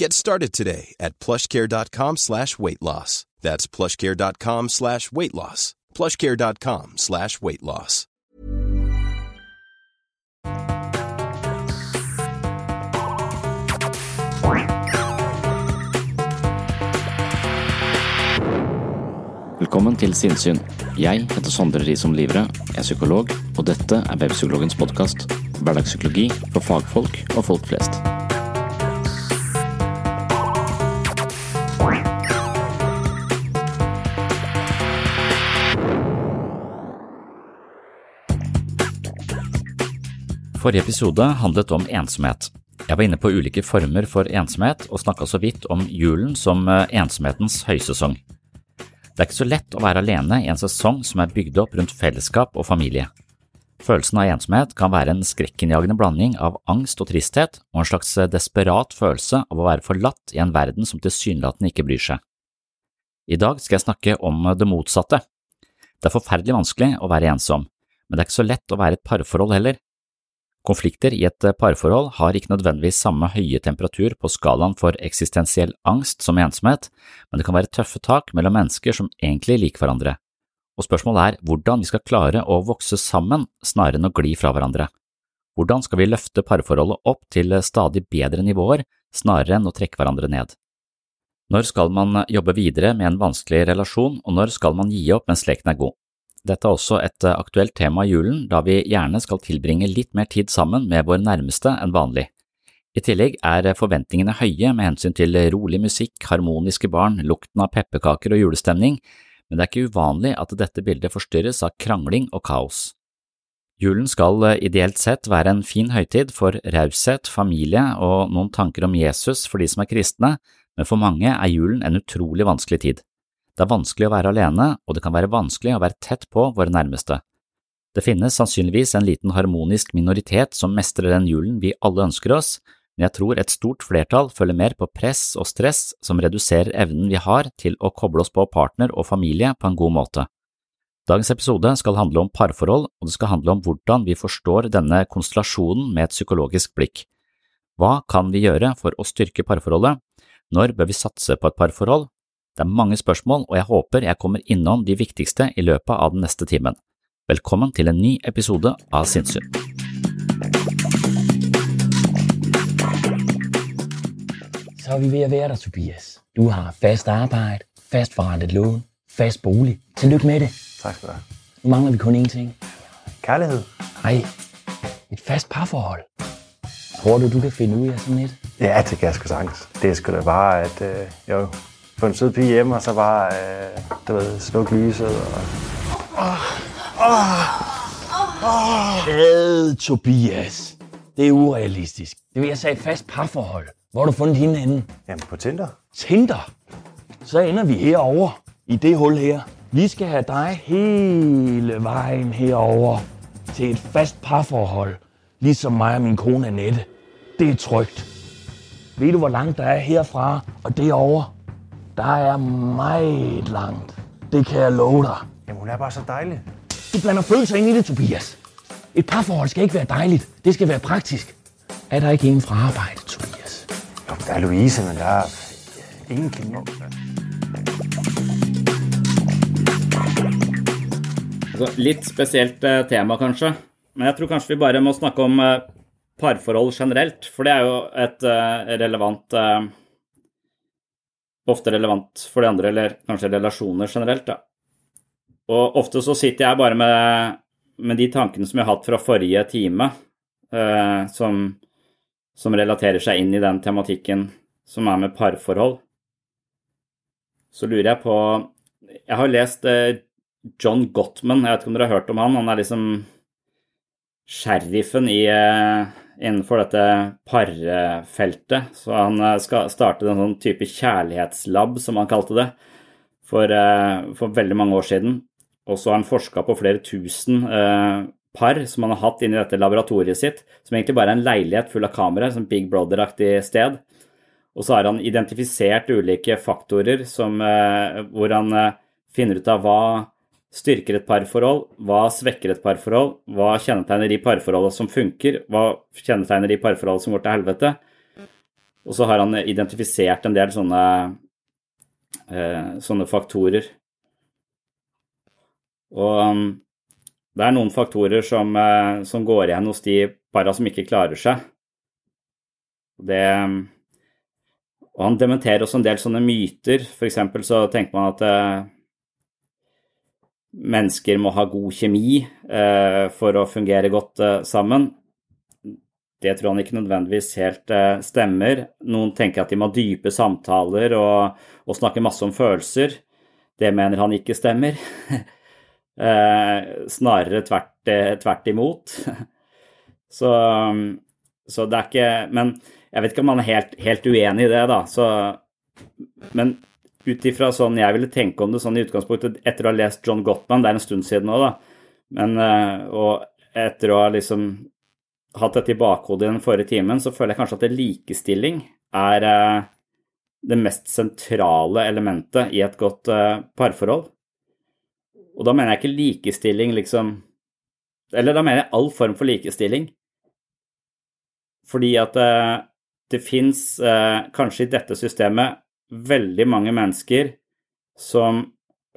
Get started today at plushcare.com slash weight loss. That's plushcare.com slash weight loss. plushcare.com slash weight loss. Velkommen til Sinnsyn. Jeg heter Sondre Risom Livre, er psykolog, og dette er Webpsykologens podkast. Hverdagspsykologi for fagfolk og folk flest. Forrige episode handlet om ensomhet. Jeg var inne på ulike former for ensomhet og snakka så vidt om julen som eh, ensomhetens høysesong. Det er ikke så lett å være alene i en sesong som er bygd opp rundt fellesskap og familie. Følelsen av ensomhet kan være en skrekkinnjagende blanding av angst og tristhet og en slags desperat følelse av å være forlatt i en verden som tilsynelatende ikke bryr seg. I dag skal jeg snakke om det motsatte. Det er forferdelig vanskelig å være ensom, men det er ikke så lett å være et parforhold heller. Konflikter i et parforhold har ikke nødvendigvis samme høye temperatur på skalaen for eksistensiell angst som ensomhet, men det kan være tøffe tak mellom mennesker som egentlig liker hverandre. Og spørsmålet er hvordan vi skal klare å vokse sammen snarere enn å gli fra hverandre. Hvordan skal vi løfte parforholdet opp til stadig bedre nivåer snarere enn å trekke hverandre ned? Når skal man jobbe videre med en vanskelig relasjon, og når skal man gi opp mens leken er god? Dette er også et aktuelt tema i julen, da vi gjerne skal tilbringe litt mer tid sammen med våre nærmeste enn vanlig. I tillegg er forventningene høye med hensyn til rolig musikk, harmoniske barn, lukten av pepperkaker og julestemning, men det er ikke uvanlig at dette bildet forstyrres av krangling og kaos. Julen skal ideelt sett være en fin høytid for raushet, familie og noen tanker om Jesus for de som er kristne, men for mange er julen en utrolig vanskelig tid. Det er vanskelig å være alene, og det kan være vanskelig å være tett på våre nærmeste. Det finnes sannsynligvis en liten harmonisk minoritet som mestrer den julen vi alle ønsker oss, men jeg tror et stort flertall følger mer på press og stress som reduserer evnen vi har til å koble oss på partner og familie på en god måte. Dagens episode skal handle om parforhold, og det skal handle om hvordan vi forstår denne konstellasjonen med et psykologisk blikk. Hva kan vi gjøre for å styrke parforholdet? Når bør vi satse på et parforhold? Det er mange spørsmål, og jeg håper jeg kommer innom de viktigste i løpet av den neste timen. Velkommen til en ny episode av Sinnsyn. Så er vi ved at være der, Tobias. Du har fast arbeid, fast forrentet lån, fast bolig. Tillykke med det. Tak skal du have. Nu mangler vi kun én ting. Kærlighed? Nej, et fast parforhold. Tror du, du kan finde ud af sådan et? Ja, det kan jeg sgu sagtens. Det er sgu da bare, at øh, jeg få en sød pige hjemme, og så bare, øh, du ved, slukke lyset. Og... Ad, Tobias. Det er urealistisk. Det vil jeg sige fast parforhold. Hvor har du fundet hende henne? Jamen, på Tinder. Tinder. Så ender vi herover i det hul her. Vi skal have dig hele vejen herover til et fast parforhold, ligesom mig og min kone Annette. Det er trygt. Ved du, hvor langt der er herfra og derover? Der er meget langt. Det kan jeg love dig. Jamen, hun er bare så dejlig. Du blander følelser ind i det, Tobias. Et parforhold skal ikke være dejligt. Det skal være praktisk. Er der ikke en fra arbejde, Tobias? Jo, der er Louise, men der er ingen kemi. Altså, litt spesielt eh, tema, kanskje. Men jeg tror kanskje vi bare må snakke om eh, parforhold generelt. For det er jo et eh, relevant eh, Ofte relevant for de andre, eller kanskje relasjoner generelt, da. Og ofte så sitter jeg bare med, med de tankene som jeg har hatt fra forrige time, eh, som, som relaterer seg inn i den tematikken som er med parforhold. Så lurer jeg på Jeg har lest eh, John Gottman, jeg vet ikke om dere har hørt om han. Han er liksom sheriffen i, eh, innenfor dette parfeltet. Så han eh, skal starte en sånn type kjærlighetslab, som han kalte det, for, eh, for veldig mange år siden. Og så har han forska på flere tusen eh, par som han har hatt inni dette laboratoriet sitt, som egentlig bare er en leilighet full av kameraer, som Big Brother-aktig sted. Og så har han identifisert ulike faktorer som, hvor han finner ut av hva styrker et parforhold, hva svekker et parforhold, hva kjennetegner de parforholdene som funker, hva kjennetegner de parforholdene som går til helvete. Og så har han identifisert en del sånne, eh, sånne faktorer. Og um, det er noen faktorer som, eh, som går igjen hos de para som ikke klarer seg. Det, um, og han dementerer også en del sånne myter. Eksempel så tenker man at eh, mennesker må ha god kjemi eh, for å fungere godt eh, sammen. Det tror han ikke nødvendigvis helt eh, stemmer. Noen tenker at de må ha dype samtaler og, og snakke masse om følelser. Det mener han ikke stemmer. Snarere tvert, tvert imot. så, så det er ikke Men jeg vet ikke om han er helt, helt uenig i det, da. Så, men ut ifra sånn jeg ville tenke om det sånn i utgangspunktet, etter å ha lest John Gottman, det er en stund siden nå, da, men, eh, og etter å ha liksom hatt dette i bakhodet i den forrige timen, så føler jeg kanskje at det likestilling er eh, det mest sentrale elementet i et godt eh, parforhold. Og da mener jeg ikke likestilling liksom Eller da mener jeg all form for likestilling. Fordi at det fins kanskje i dette systemet veldig mange mennesker som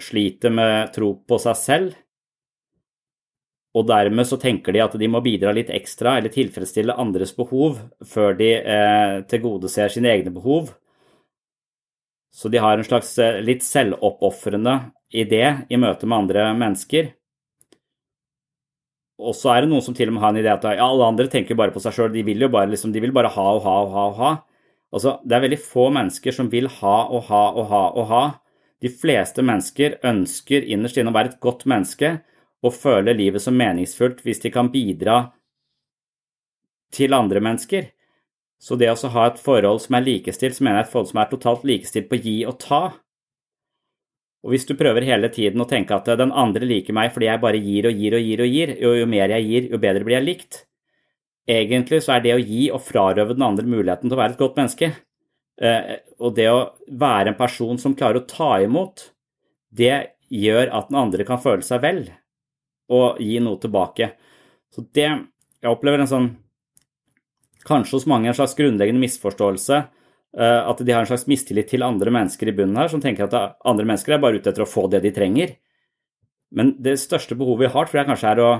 sliter med tro på seg selv, og dermed så tenker de at de må bidra litt ekstra eller tilfredsstille andres behov før de eh, tilgodeser sine egne behov. Så de har en slags eh, litt selvoppofrende idé i møte med andre mennesker. Og så er det noen som til og med har en idé at ja, alle andre tenker bare på seg sjøl, de vil jo liksom, de vil bare ha og ha og ha og ha. Altså, det er veldig få mennesker som vil ha og ha og ha og ha. De fleste mennesker ønsker innerst inne å være et godt menneske og føle livet som meningsfullt hvis de kan bidra til andre mennesker. Så det å ha et forhold som er likestilt, så mener jeg et forhold som er totalt likestilt på gi og ta. Og hvis du prøver hele tiden å tenke at den andre liker meg fordi jeg bare gir og gir og gir og gir, jo, jo mer jeg gir, jo bedre blir jeg likt. Egentlig så er det å gi og frarøve den andre muligheten til å være et godt menneske. Eh, og det å være en person som klarer å ta imot, det gjør at den andre kan føle seg vel og gi noe tilbake. Så det Jeg opplever en sånn Kanskje hos mange en slags grunnleggende misforståelse Eh, at de har en slags mistillit til andre mennesker i bunnen her, som tenker at andre mennesker er bare ute etter å få det de trenger. Men det største behovet vi har, tror jeg kanskje er å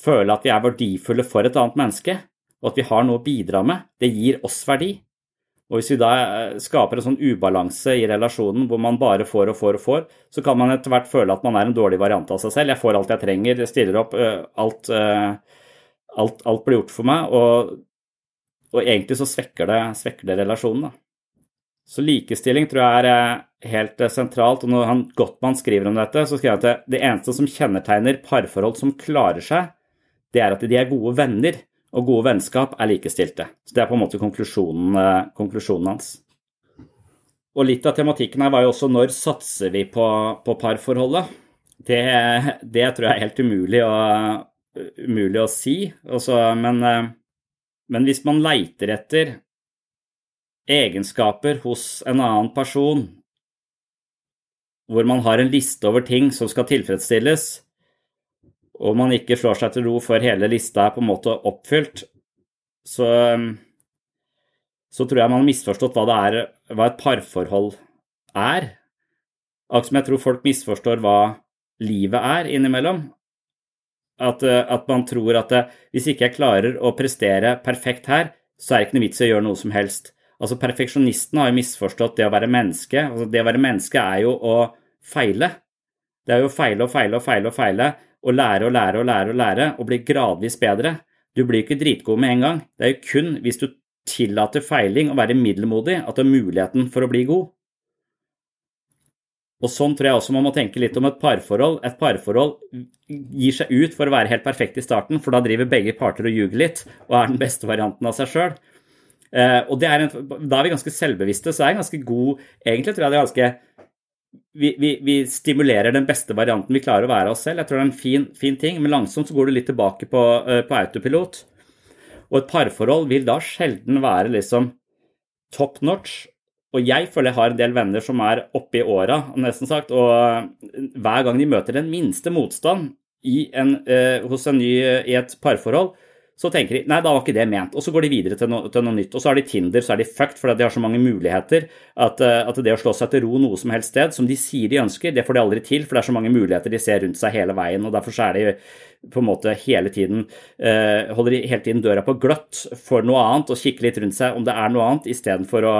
føle at vi er verdifulle for et annet menneske, og at vi har noe å bidra med. Det gir oss verdi. Og hvis vi da eh, skaper en sånn ubalanse i relasjonen hvor man bare får og får og får, så kan man etter hvert føle at man er en dårlig variant av seg selv. Jeg får alt jeg trenger, jeg stiller opp, eh, alt, alt, alt blir gjort for meg. og og egentlig så svekker det, svekker det relasjonen, da. Så likestilling tror jeg er eh, helt eh, sentralt. Og når han Gottmann skriver om dette, så skriver han at det eneste som kjennetegner parforhold som klarer seg, det er at de er gode venner, og gode vennskap er likestilte. Så det er på en måte konklusjonen, eh, konklusjonen hans. og litt av tematikken her var jo også når satser vi på, på parforholdet? Det, det, tror jeg er helt umulig å, umulig å si. Også, men, eh, men hvis man leiter etter egenskaper hos en annen person, hvor man har en liste over ting som skal tilfredsstilles, og man ikke slår seg til ro før hele lista er på en måte oppfylt, så, så tror jeg man har misforstått hva, er, hva et parforhold er. Akkurat som jeg tror folk misforstår hva livet er innimellom. At, at man tror at hvis ikke jeg klarer å prestere perfekt her, så er det ikke noe vits i å gjøre noe som helst. Altså, perfeksjonisten har jo misforstått det å være menneske. Altså, det å være menneske er jo å feile. Det er jo å feile og feile og feile og feile, og lære og lære og lære og lære, og bli gradvis bedre. Du blir ikke dritgod med en gang. Det er jo kun hvis du tillater feiling og være middelmodig, at du har muligheten for å bli god. Og Sånn tror jeg også man må tenke litt om et parforhold. Et parforhold gir seg ut for å være helt perfekt i starten, for da driver begge parter og ljuger litt og er den beste varianten av seg sjøl. Eh, og er en, da er vi ganske selvbevisste, så er det ganske god Egentlig tror jeg det er ganske vi, vi, vi, stimulerer den beste varianten vi klarer å være oss selv. Jeg tror det er en fin, fin ting, men langsomt så går du litt tilbake på, uh, på, autopilot. Og et parforhold vil da sjelden være liksom top notch. Og jeg føler jeg har en del venner som er oppe i åra, nesten sagt, og hver gang de møter den minste motstand en, eh, hos en ny i et parforhold, så tenker de nei, da var ikke det ment. Og så går de videre til noe, til noe nytt. Og så har de Tinder, så er de fucked fordi de har så mange muligheter at, eh, at, det å slå seg til ro noe som helst sted, som de sier de ønsker, det får de aldri til, for det er så mange muligheter de ser rundt seg hele veien. og Derfor er de på en måte hele tiden eh, holder de hele tiden døra på gløtt for noe annet og kikker litt rundt seg om det er noe annet, istedenfor å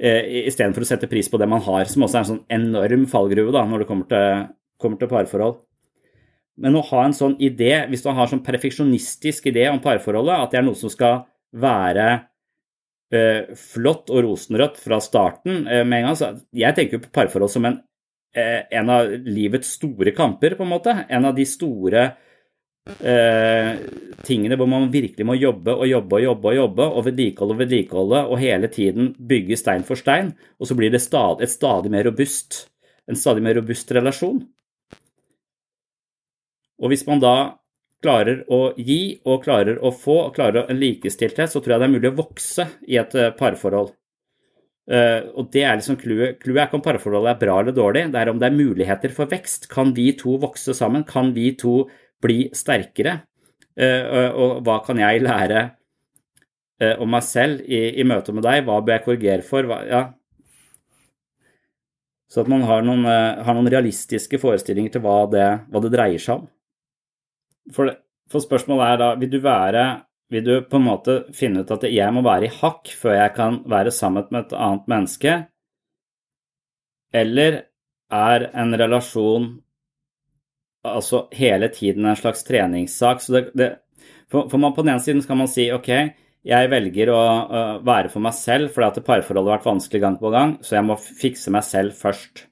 eh, Istedenfor å sette pris på det man har, som også er en sånn enorm fallgruve da, når det kommer til, kommer til parforhold. Men å ha en sånn idé, hvis man har en sånn perfeksjonistisk idé om parforholdet, at det er noe som skal være uh, flott og rosenrødt fra starten uh, med en gang så Jeg tenker på parforhold som en, uh, en av livets store kamper, på en måte. En av de store tingene hvor man virkelig må jobbe og jobbe og jobbe og jobbe, og vedlikeholde og vedlikeholde, og hele tiden bygge stein for stein. Og så blir det stadig, et stadig mer robust, en stadig mer robust relasjon. Og hvis man da klarer å gi og klarer å få og klarer en likestilthet, så tror jeg det er mulig å vokse i et eh, parforhold. Uh, og det er liksom Clouet Clouet er ikke om parforholdet er bra eller dårlig, det er om det er muligheter for vekst. Kan vi to vokse sammen? Kan vi to bli sterkere? Uh, og hva kan jeg lære om meg selv i, i, møte med deg? Hva bør jeg korrigere for? Hva, ja. Så at man har noen, har noen, realistiske forestillinger til hva det, hva det dreier seg om. For, for, spørsmålet er da vil du være vil du på en måte finne ut at jeg må være i hakk før jeg kan være sammen med et annet menneske? Eller er en relasjon altså hele tiden en slags treningssak? Det, det, for, for man, på den ene siden skal man si ok, jeg velger å uh, være for meg selv fordi at parforholdet har vært vanskelig gang på gang, så jeg må fikse meg selv først.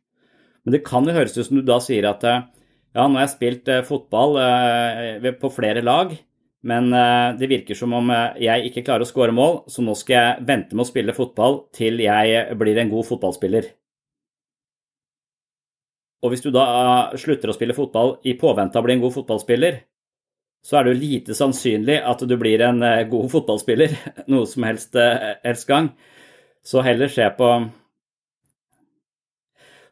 Men det kan jo høres ut som du da sier at uh, ja, nå har jeg spilt eh, fotball eh, på flere lag, men eh, det virker som om jeg ikke klarer å skåre mål, så nå skal jeg vente med å spille fotball til jeg blir en god fotballspiller. Og hvis du da slutter å spille fotball i påvente av å bli en god fotballspiller, så er det jo lite sannsynlig at du blir en god fotballspiller noe som helst, helst gang. Så heller se på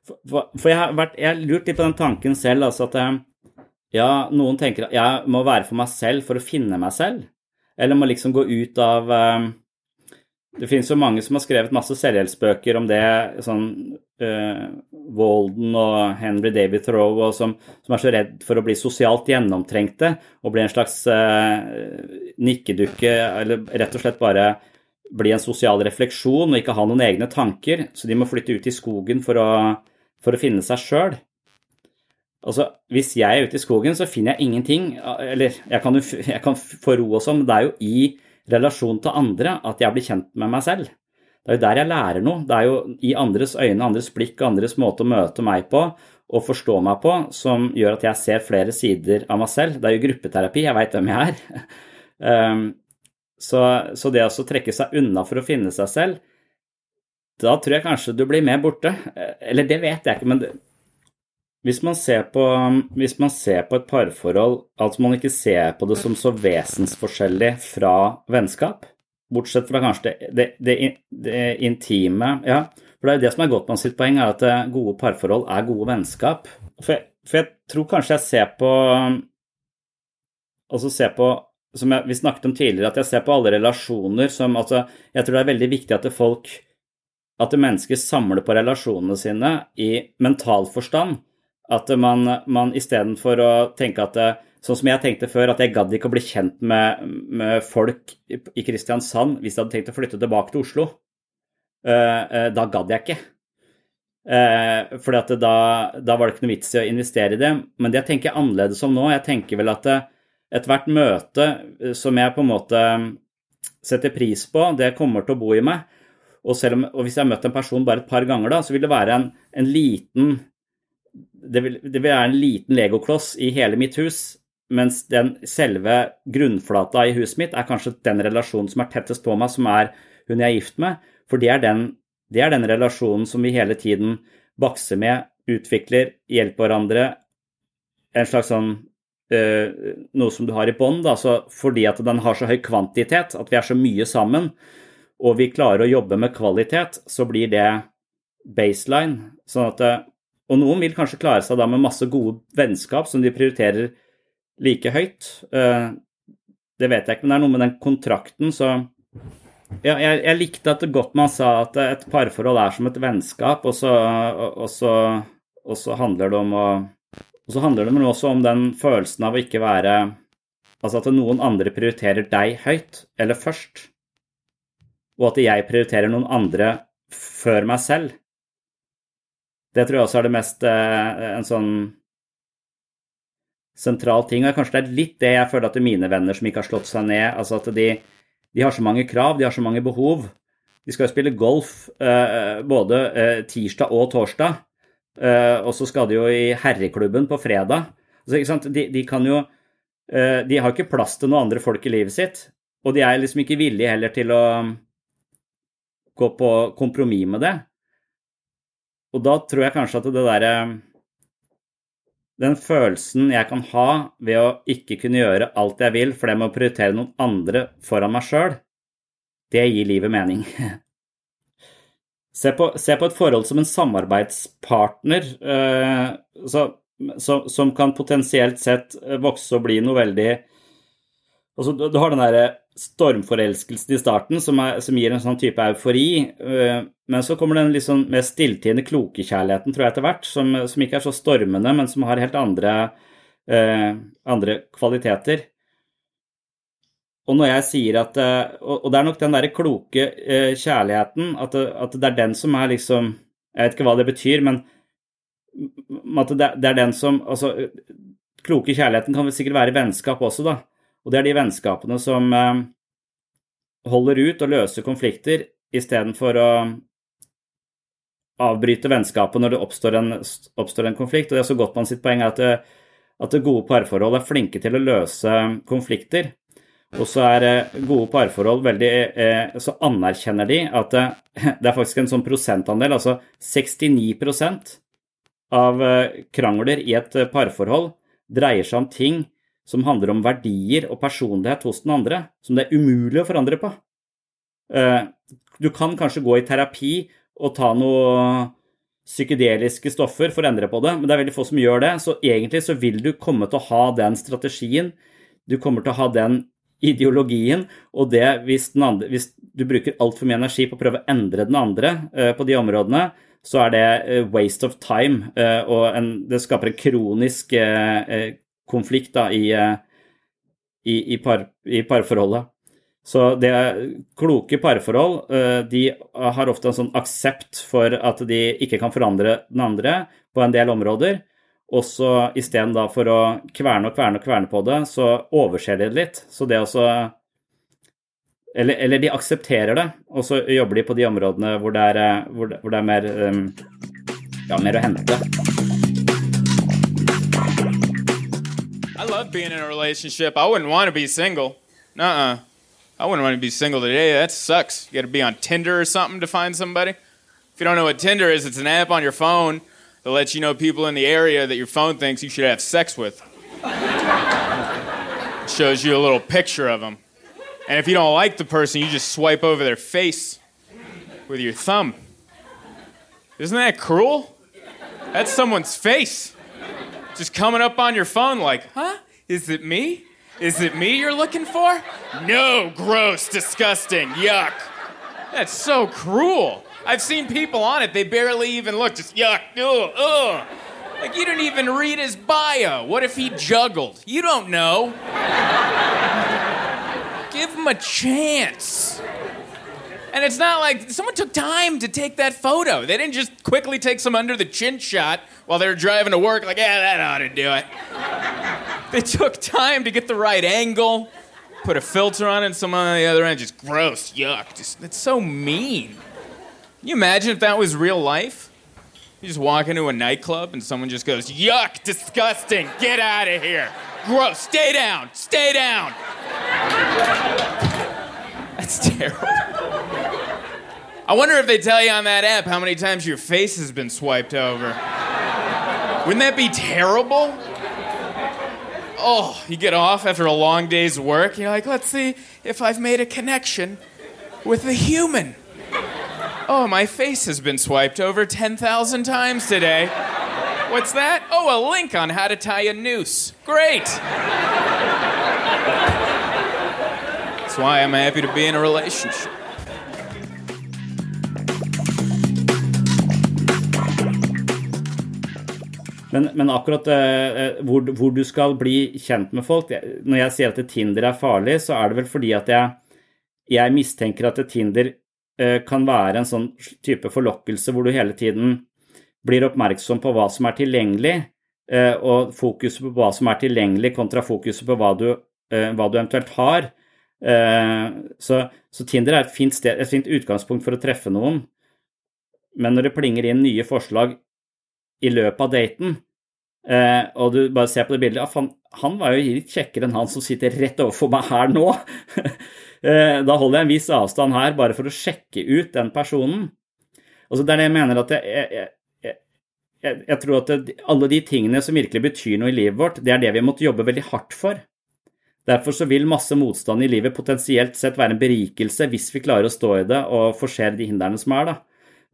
for, for jeg, har lurt litt på den tanken selv, altså at ja, noen tenker at jeg må være for meg selv for å finne meg selv. Eller må liksom gå ut av um, Det finnes jo mange som har skrevet masse selvhjelpsbøker om det, sånn uh, Walden og Henry David Thoreau, som, som, er så redd for å bli sosialt gjennomtrengte og bli en slags uh, nikkedukke, eller rett og slett bare bli en sosial refleksjon og ikke ha noen egne tanker. Så de må flytte ut i skogen for å for å finne seg sjøl. Altså, hvis jeg er ute i skogen, så finner jeg ingenting. Eller jeg kan, jeg kan få ro og sånn, men det er jo i relasjon til andre at jeg blir kjent med meg selv. Det er jo der jeg lærer noe. Det er jo i andres øyne, andres blikk, andres måte å møte meg på og forstå meg på som gjør at jeg ser flere sider av meg selv. Det er jo gruppeterapi, jeg veit hvem jeg er. Um, så, så det å trekke seg unna for å finne seg selv, da tror jeg kanskje du blir mer borte. Eller det vet jeg ikke, men det, hvis, man på, hvis man ser på, et parforhold Altså man ikke ser på det som så vesensforskjellig fra vennskap, bortsett fra kanskje det, det, det intime Ja, for det er jo det som er Gottmann sitt poeng, er at eh, gode parforhold er gode vennskap. For jeg, for jeg tror kanskje jeg ser på Altså ser på som jeg, vi snakket om tidligere, at jeg ser på alle relasjoner som altså, Jeg tror det er veldig viktig at folk At mennesker samler på relasjonene sine i mental forstand. At man, man istedenfor å tenke at det, Sånn som jeg tenkte før, at jeg gadd ikke å bli kjent med, med folk i Kristiansand hvis jeg hadde tenkt å flytte tilbake til Oslo. Uh, uh, da gadd jeg ikke. Uh, for da, da, var det ikke noe vits i å investere i det. Men det jeg tenker annerledes om nå, jeg tenker vel at ethvert møte som jeg på en måte setter pris på, det kommer til å bo i meg. Og, om, og hvis jeg har møtt en person bare et par ganger, da, så vil det være en, en liten det vil, det vil, være en liten legokloss i hele mitt hus mens den selve grunnflata i huset mitt er kanskje den relasjonen som er tettest på meg, som er hun jeg er gift med. For det er den, det er den relasjonen som vi hele tiden bakser med, utvikler, hjelper hverandre. En slags sånn øh, Noe som du har i bånd, fordi at den har så høy kvantitet, at vi er så mye sammen, og vi klarer å jobbe med kvalitet, så blir det baseline. Sånn at, og noen vil kanskje klare seg da med masse gode vennskap som de prioriterer like høyt. Eh, det vet jeg ikke, men det er noe med den kontrakten, så ja, jeg, jeg, likte at Gottmann sa at et parforhold er som et vennskap, og så, og så, og så handler det om å og så handler det også om den følelsen av å ikke være Altså at noen andre prioriterer deg høyt, eller først, og at jeg prioriterer noen andre før meg selv. Det tror jeg også er det mest eh, en sånn sentral ting. Og kanskje det er litt det jeg føler at mine venner som ikke har slått seg ned altså at de, de har så mange krav, de har så mange behov. De skal jo spille golf uh, både uh, tirsdag og torsdag, og så skal de jo i herreklubben på fredag. Altså, de, de, kan jo De har ikke plass til noen andre folk i livet sitt, og de er liksom ikke villige heller til å gå på kompromiss med det. Og da tror jeg kanskje at det derre den følelsen jeg kan ha ved å ikke kunne gjøre alt jeg vil fordi jeg må prioritere noen andre foran meg sjøl, det gir livet mening. Se på, se på, et forhold som en samarbeidspartner eh, så, så, som kan potensielt sett vokse og bli noe veldig altså, Du har den derre stormforelskelsen i starten som, er, som, gir en sånn type eufori. Eh, men så kommer den liksom mer stilltiende klokekjærligheten, tror jeg, etter hvert. Som, som, ikke er så stormende, men som har helt andre, eh, andre kvaliteter. Og når jeg sier at eh, Og det er nok den derre kloke eh, kjærligheten, at, at, det er den som er liksom Jeg vet ikke hva det betyr, men at det er den som Altså, kloke kjærligheten kan vel sikkert være vennskap også, da. Og det er de vennskapene som eh, holder ut og løser konflikter istedenfor å avbryte vennskapet når det oppstår en, oppstår en, konflikt. Og det er så godt man sitt poeng at, det, at det gode parforhold er flinke til å løse konflikter. Og så er eh, gode parforhold veldig eh, Så anerkjenner de at det er faktisk en sånn prosentandel, altså 69% av krangler i et parforhold dreier seg om ting som handler om verdier og personlighet hos den andre, som det er umulig å forandre på. Eh, du kan kanskje gå i terapi og ta noe psykedeliske stoffer for å endre på det, men det er veldig få som gjør det. Så egentlig så vil du komme til å ha den strategien, du kommer til å ha den ideologien, og det hvis, andre, hvis du bruker altfor mye energi på å prøve å endre den andre uh, på de områdene, så er det uh, waste of time, og en, det skaper en kronisk konflikt da, i, eh, i, i, par, i parforholdet. Så det kloke parforhold eh, de har ofte en sånn aksept for at de ikke kan forandre den andre på en del områder. Og så istedenfor å kverne og kverne og kverne på det, så overser de det litt. Så det også eller, eller, de aksepterer det, og så jobber de på de områdene hvor det er, eh, hvor det, hvor det er mer, ja, mer å hente. Love being in a relationship. I wouldn't want to be single. Uh uh I wouldn't want to be single today. That sucks. You got to be on Tinder or something to find somebody. If you don't know what Tinder is, it's an app on your phone that lets you know people in the area that your phone thinks you should have sex with. it shows you a little picture of them. And if you don't like the person, you just swipe over their face with your thumb. Isn't that cruel? That's someone's face. Just coming up on your phone like, huh? Is it me? Is it me you're looking for? No, gross, disgusting, yuck. That's so cruel. I've seen people on it, they barely even look, just yuck, ugh, ugh. Like, you didn't even read his bio. What if he juggled? You don't know. Give him a chance. And it's not like someone took time to take that photo. They didn't just quickly take some under the chin shot while they were driving to work, like, yeah, that ought to do it. They took time to get the right angle, put a filter on it, and someone on the other end just gross, yuck. Just, it's so mean. Can you imagine if that was real life? You just walk into a nightclub and someone just goes, yuck, disgusting, get out of here. Gross, stay down, stay down. That's terrible. I wonder if they tell you on that app how many times your face has been swiped over. Wouldn't that be terrible? Oh, you get off after a long day's work, you're like, let's see if I've made a connection with a human. Oh, my face has been swiped over 10,000 times today. What's that? Oh, a link on how to tie a noose. Great. That's why I'm happy to be in a relationship. Men, men akkurat uh, hvor, hvor, du skal bli kjent med folk Når jeg sier at Tinder er farlig, så er det vel fordi at jeg, jeg mistenker at Tinder uh, kan være en sånn type forlokkelse hvor du hele tiden blir oppmerksom på hva som er tilgjengelig, uh, og fokuset på hva som er tilgjengelig kontra fokuset på hva du, hva du eventuelt har. Så, så, Tinder er et fint, sted, et fint utgangspunkt for å treffe noen, men når det plinger inn nye forslag i løpet av daten, eh, og du bare ser på det bildet han, han, var jo litt kjekkere enn han som sitter rett overfor meg her nå. eh, da holder jeg en viss avstand her bare for å sjekke ut den personen. Altså, det er det jeg mener at jeg, jeg, jeg, jeg tror at det, alle de tingene som virkelig betyr noe i livet vårt, det er det vi måtte jobbe veldig hardt for. Derfor så vil masse motstand i livet potensielt sett være en berikelse hvis vi klarer å stå i det og forsere de hindrene som er, da.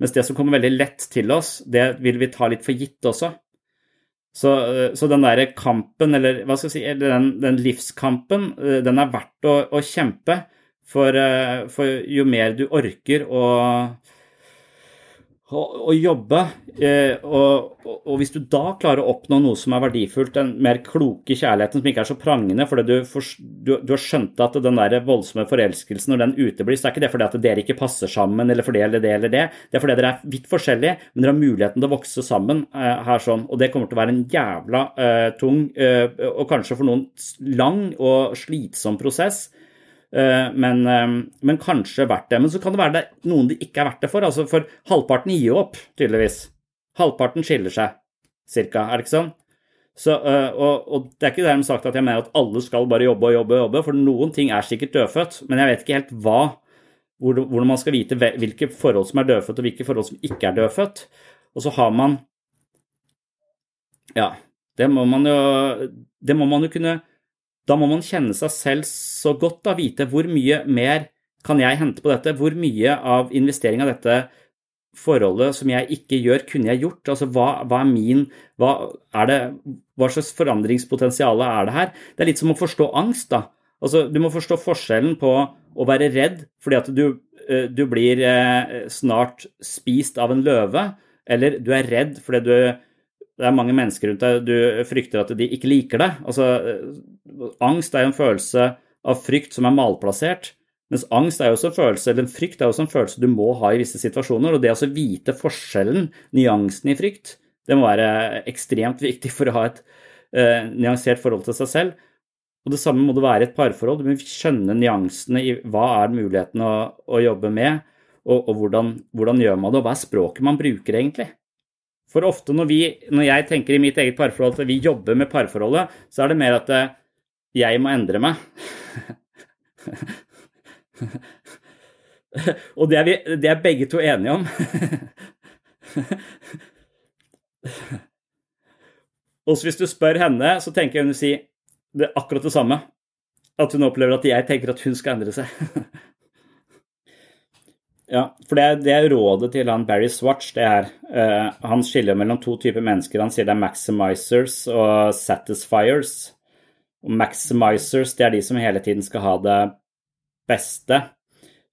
Mens det som kommer veldig lett til oss, det vil vi ta litt for gitt også. Så, så den derre kampen, eller hva skal jeg si, den, den livskampen, eh, den er verdt å, å kjempe. For, eh, for, jo mer du orker å å, å jobbe. Eh, og, og, hvis du da klarer å oppnå noe som er verdifullt, den mer kloke kjærligheten som ikke er så prangende, fordi du, for, du, du har skjønt at den der voldsomme forelskelsen, når den uteblir, så er ikke det fordi at dere ikke passer sammen, eller for det eller det eller det. Det er fordi dere er vidt forskjellige, men dere har muligheten til å vokse sammen eh, her sånn. Og det kommer til å være en jævla eh, tung, eh, og kanskje for noen lang og slitsom prosess. Eh, men, eh, men, kanskje verdt det. Men så kan det være det noen det ikke er verdt det for. altså For halvparten gir jo opp, tydeligvis. Halvparten skiller seg, cirka. Er det ikke sånn? Så, eh, og, og, det er ikke dermed sagt at jeg mener at alle skal bare jobbe og jobbe, og jobbe, for noen ting er sikkert dødfødt, men jeg vet ikke helt hva, hvordan man skal vite hvilke forhold som er dødfødt, og hvilke forhold som ikke er dødfødt. Og så har man Ja, det må man jo, det må man jo kunne da må man kjenne seg selv så godt, da, vite hvor mye mer kan jeg hente på dette, hvor mye av investering av dette forholdet som jeg ikke gjør, kunne jeg gjort? Altså, hva, hva er min hva, er det, hva slags forandringspotensial er det her? Det er litt som å forstå angst, da. Altså, du må forstå forskjellen på å være redd fordi at du, eh, du blir eh, snart spist av en løve, eller du er redd fordi du det er mange mennesker rundt deg du frykter at de ikke liker deg. Altså, angst er jo en følelse av frykt som er malplassert. Mens angst er jo også en følelse, eller frykt er også en følelse du må ha i visse situasjoner. Og det å vite forskjellen, nyansen i frykt, det må være ekstremt viktig for å ha et uh, nyansert forhold til seg selv. Og det samme må det være i et parforhold. Du må skjønne nyansene i hva er muligheten å, å jobbe med, og, og hvordan, hvordan, gjør man det, og hva er språket man bruker egentlig. For ofte når, vi, når jeg tenker i mitt eget parforhold at vi jobber med parforholdet, så er det mer at eh, jeg må endre meg. Og det er, vi, det er begge to enige om. Og hvis du spør henne, så tenker jeg hun vil si det akkurat det samme. At hun opplever at jeg tenker at hun skal endre seg. ja, for det er, det rådet til han Barry Swatch, det er Uh, han skiller mellom to typer mennesker. Han sier det er maximizers og satisfiers. Og maximizers, det er de som hele tiden skal ha det beste.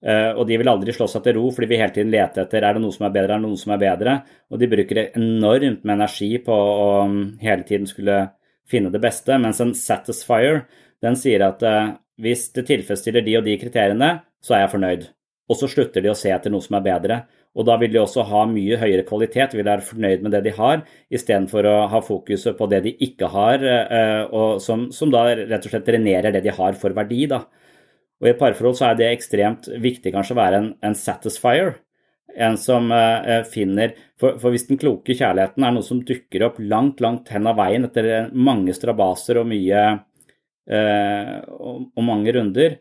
Uh, og de vil aldri slå seg til ro, fordi vi hele tiden leter etter er det noe som er bedre, er det noe som er bedre. Og de bruker enormt med energi på å um, hele tiden skulle finne det beste. Mens en satisfier den sier at uh, hvis det tilfredsstiller de og de kriteriene, så er jeg fornøyd. Og så slutter de å se etter noe som er bedre. Og da vil de også ha mye høyere kvalitet, vil være fornøyd med det de har, istedenfor å ha fokuset på det de ikke har, uh, og som, som, da rett og slett drenerer det de har for verdi. da. Og I et parforhold så er det ekstremt viktig kanskje å være en, en satisfier. En som uh, finner for, for, hvis den kloke kjærligheten er noe som dukker opp langt, langt hen av veien etter mange strabaser og mye uh, og, og, mange runder,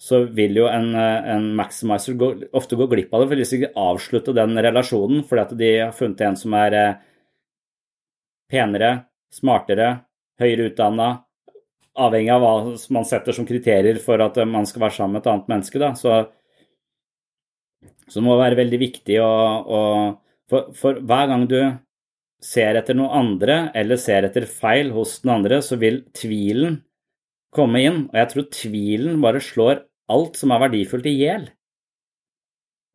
så vil jo en, en maximizer gå, ofte gå glipp av det. For hvis de ikke avslutter den relasjonen fordi at de har funnet en som er uh, penere, smartere, høyere utdanna, avhengig av hva man setter som kriterier for at man skal være sammen med et annet menneske, da. Så så det må være veldig viktig å, å for, for, hver gang du ser etter noe andre, eller ser etter feil hos den andre, så vil tvilen komme inn. Og jeg tror tvilen bare slår alt som er verdifullt, i hjel.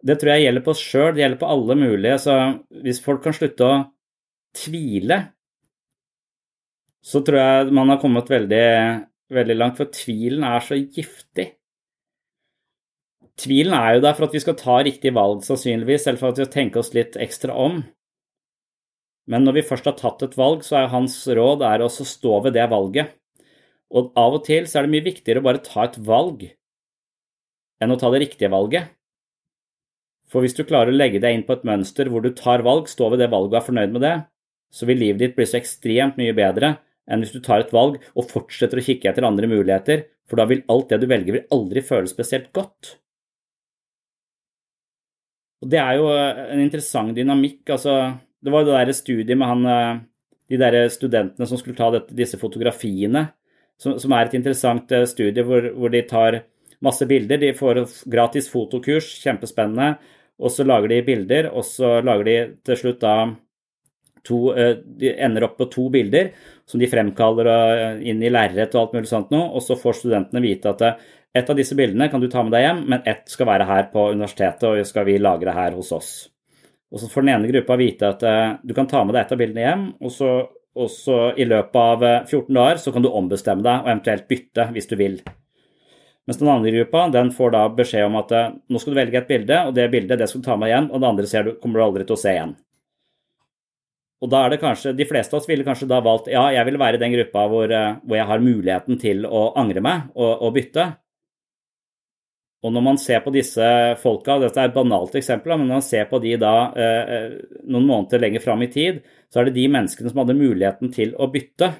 Det tror jeg gjelder på oss sjøl, det gjelder på alle mulige. Så hvis folk kan slutte å tvile, så tror jeg man har kommet veldig, veldig langt. For tvilen er så giftig. Tvilen er jo der for at vi skal ta riktig valg, sannsynligvis, eller for at vi skal tenke oss litt ekstra om. Men når vi først har tatt et valg, så er hans råd er å stå ved det valget. Og av og til så er det mye viktigere å bare ta et valg enn å ta det riktige valget. For hvis du klarer å legge deg inn på et mønster hvor du tar valg, stå ved det valget og er fornøyd med det, så vil livet ditt bli så ekstremt mye bedre enn hvis du tar et valg og fortsetter å kikke etter andre muligheter, for da vil alt det du velger, vil aldri føles spesielt godt. Og Det er jo eh, en interessant dynamikk. altså Det var jo det der studiet med han, eh, de der studentene som skulle ta dette, disse fotografiene, som, som, er et interessant eh, studie hvor, hvor, de tar masse bilder. De får gratis fotokurs, kjempespennende, og så lager de bilder, og så lager de til slutt da to De ender opp på to bilder som de fremkaller inn i lerret og alt mulig sånt noe, og så får studentene vite at et av disse bildene kan du ta med deg hjem, men ett skal være her på universitetet, og skal vi lagre her hos oss. Og så får den ene gruppa vite at du kan ta med deg et av bildene hjem, og så, og så i løpet av 14 eh, dager så kan du ombestemme deg og eventuelt bytte hvis du vil. Mens den andre gruppa den får da beskjed om at uh, nå skal du velge et bilde, og det bildet det skal du ta med igjen, og det andre du, kommer du aldri til å se igjen. Og da er det kanskje, De fleste av oss ville kanskje da valgt ja, jeg vil være i den gruppa hvor, hvor jeg har muligheten til å angre meg og, og bytte. Og når man ser på disse folka, dette er et banalt eksempel, men når man ser på de da eh, eh, noen måneder lenger fram i tid, så er det de menneskene som hadde muligheten til å bytte,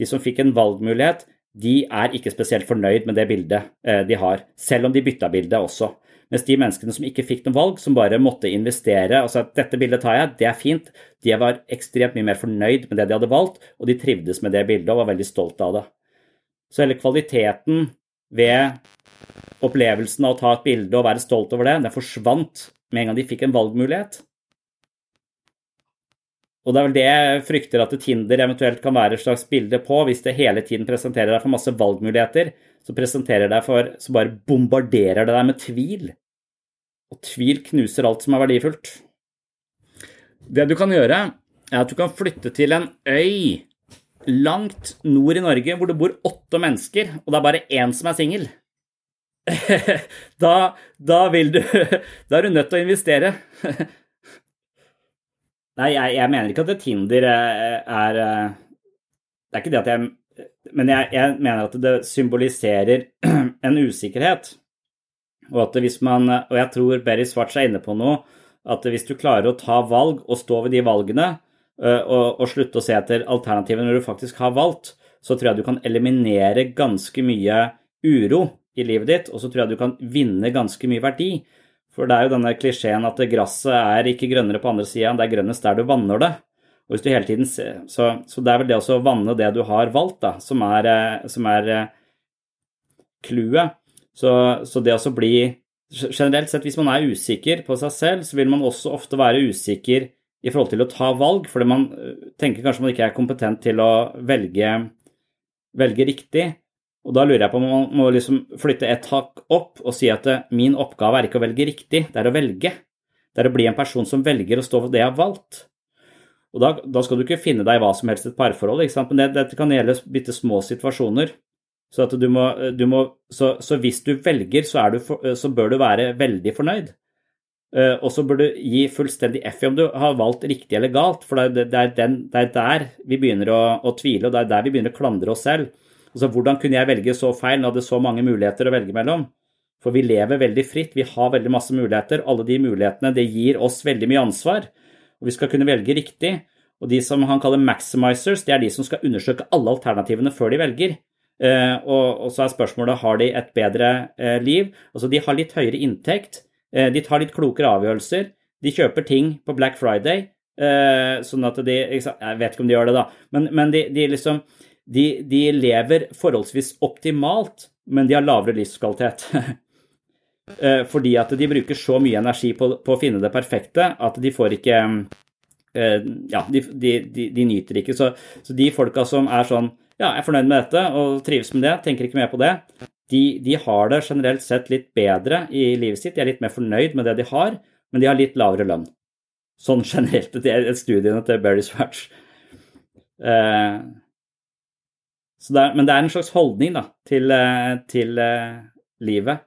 de som fikk en valgmulighet, de er ikke spesielt fornøyd med det bildet eh, de har, selv om de bytta bilde også. Mens de menneskene som ikke fikk noe valg, som bare måtte investere altså at dette bildet tar jeg, det er fint, de var ekstremt mye mer fornøyd med det de hadde valgt, og de trivdes med det bildet og var veldig stolt av det. Så hele kvaliteten ved opplevelsen av å ta et bilde og være stolt over det, den forsvant med en gang de fikk en valgmulighet. Og det er vel det jeg frykter at Tinder eventuelt kan være et slags bilde på, hvis det hele tiden presenterer deg for masse valgmuligheter. Så presenterer deg for, så bare bombarderer det deg med tvil. Og tvil knuser alt som er verdifullt. Det du kan gjøre, er at du kan flytte til en øy langt nord i Norge hvor det bor åtte mennesker, og det er bare én som er singel. da, da vil du Da er du nødt til å investere. Nei, jeg, jeg, mener ikke at Tinder er, er, Det er ikke det at jeg Men jeg, jeg mener at det symboliserer en usikkerhet. Og at hvis man Og jeg tror Berry Svarts er inne på noe. At hvis du klarer å ta valg og stå ved de valgene, og, og slutte å se etter alternativet når du faktisk har valgt, så tror jeg du kan eliminere ganske mye uro i livet ditt, og så tror jeg du kan vinne ganske mye verdi. For det er jo denne klisjeen at gresset er ikke grønnere på andre sida, det er grønnest der du vanner det. Og hvis du hele tiden ser, så, så det er vel det å vanne det du har valgt, da, som er, eh, som er eh, clouet. Så, så, det å bli Generelt sett, hvis man er usikker på seg selv, så vil man også ofte være usikker i forhold til å ta valg, fordi man eh, tenker kanskje man ikke er kompetent til å velge, velge riktig. Og da lurer jeg på om man må liksom flytte et hakk opp og si at min oppgave er ikke å velge riktig, det er å velge. Det er å bli en person som velger å stå for det jeg har valgt. Og da, da skal du ikke finne deg i hva som helst et parforhold, ikke sant? men det, dette kan gjelde bitte små situasjoner. Så, du må, du må, så, så hvis du velger, så, du for, så, bør du være veldig fornøyd. Uh, og så bør du gi fullstendig F i om du har valgt riktig eller galt, for det, det, er, den, det er, der vi begynner å, å, tvile, og det er der vi begynner å klandre oss selv. Altså, Hvordan kunne jeg velge så feil når jeg hadde så mange muligheter å velge mellom? For vi lever veldig fritt, vi har veldig masse muligheter. Alle de mulighetene det gir oss veldig mye ansvar. Og vi skal kunne velge riktig. Og de som han kaller maximizers, det er de som skal undersøke alle alternativene før de velger. Eh, og så er spørsmålet har de et bedre eh, liv. Altså de har litt høyere inntekt, eh, de tar litt klokere avgjørelser, de kjøper ting på Black Friday. Sånn at de Jeg vet ikke om de gjør det, da, men, men de, de liksom de, de, lever forholdsvis optimalt, men de har lavere livskvalitet. Eh, fordi at de bruker så mye energi på, på, å finne det perfekte at de får ikke eh, Ja, de, de, de nyter ikke. Så, så, de folka som er sånn Ja, jeg er fornøyd med dette og trives med det, tenker ikke mer på det. De, de, har det generelt sett litt bedre i livet sitt. De er litt mer fornøyd med det de har, men de har litt lavere lønn. Sånn generelt, det er studiene til Berry Swatch. Eh, det er, men det er en slags holdning da, til, eh, til uh, livet.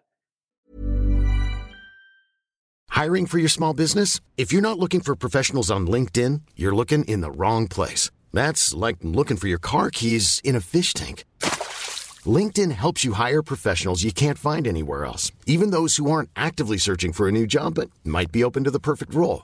Hiring for your small business? If you're not looking for professionals on LinkedIn, you're looking in the wrong place. That's like looking for your car keys in a fish tank. LinkedIn helps you hire professionals you can't find anywhere else, even those who aren't actively searching for a new job but might be open to the perfect role.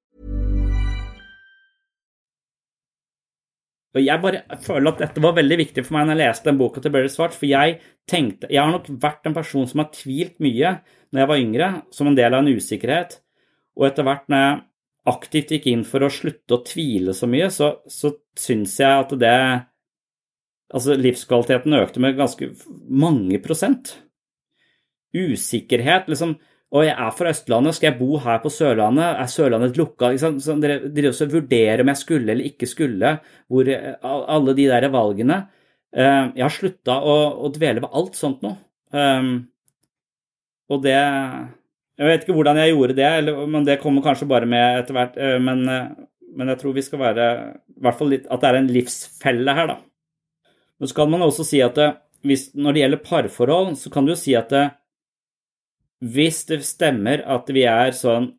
Og jeg bare føler at dette var veldig viktig for meg når jeg leste den boka til Berry Svart, for jeg tenkte Jeg har nok vært en person som har tvilt mye når jeg var yngre, som en del av en usikkerhet, og etter hvert når jeg aktivt gikk inn for å slutte å tvile så mye, så, så syns jeg at det Altså, livskvaliteten økte med ganske mange prosent. Usikkerhet, liksom og jeg er fra Østlandet, skal jeg bo her på Sørlandet? Er Sørlandet lukka? Så dere, også vurderer om jeg skulle eller ikke skulle, hvor, alle de der valgene. Eh, jeg har slutta å, å, dvele ved alt sånt nå. Um, og det Jeg vet ikke hvordan jeg gjorde det, eller, men det kommer kanskje bare med etter hvert. Eh, men, men, jeg tror vi skal være i hvert fall litt, At det er en livsfelle her, da. Så kan man også si at hvis, når det gjelder parforhold, så kan du jo si at hvis det stemmer at vi er sånn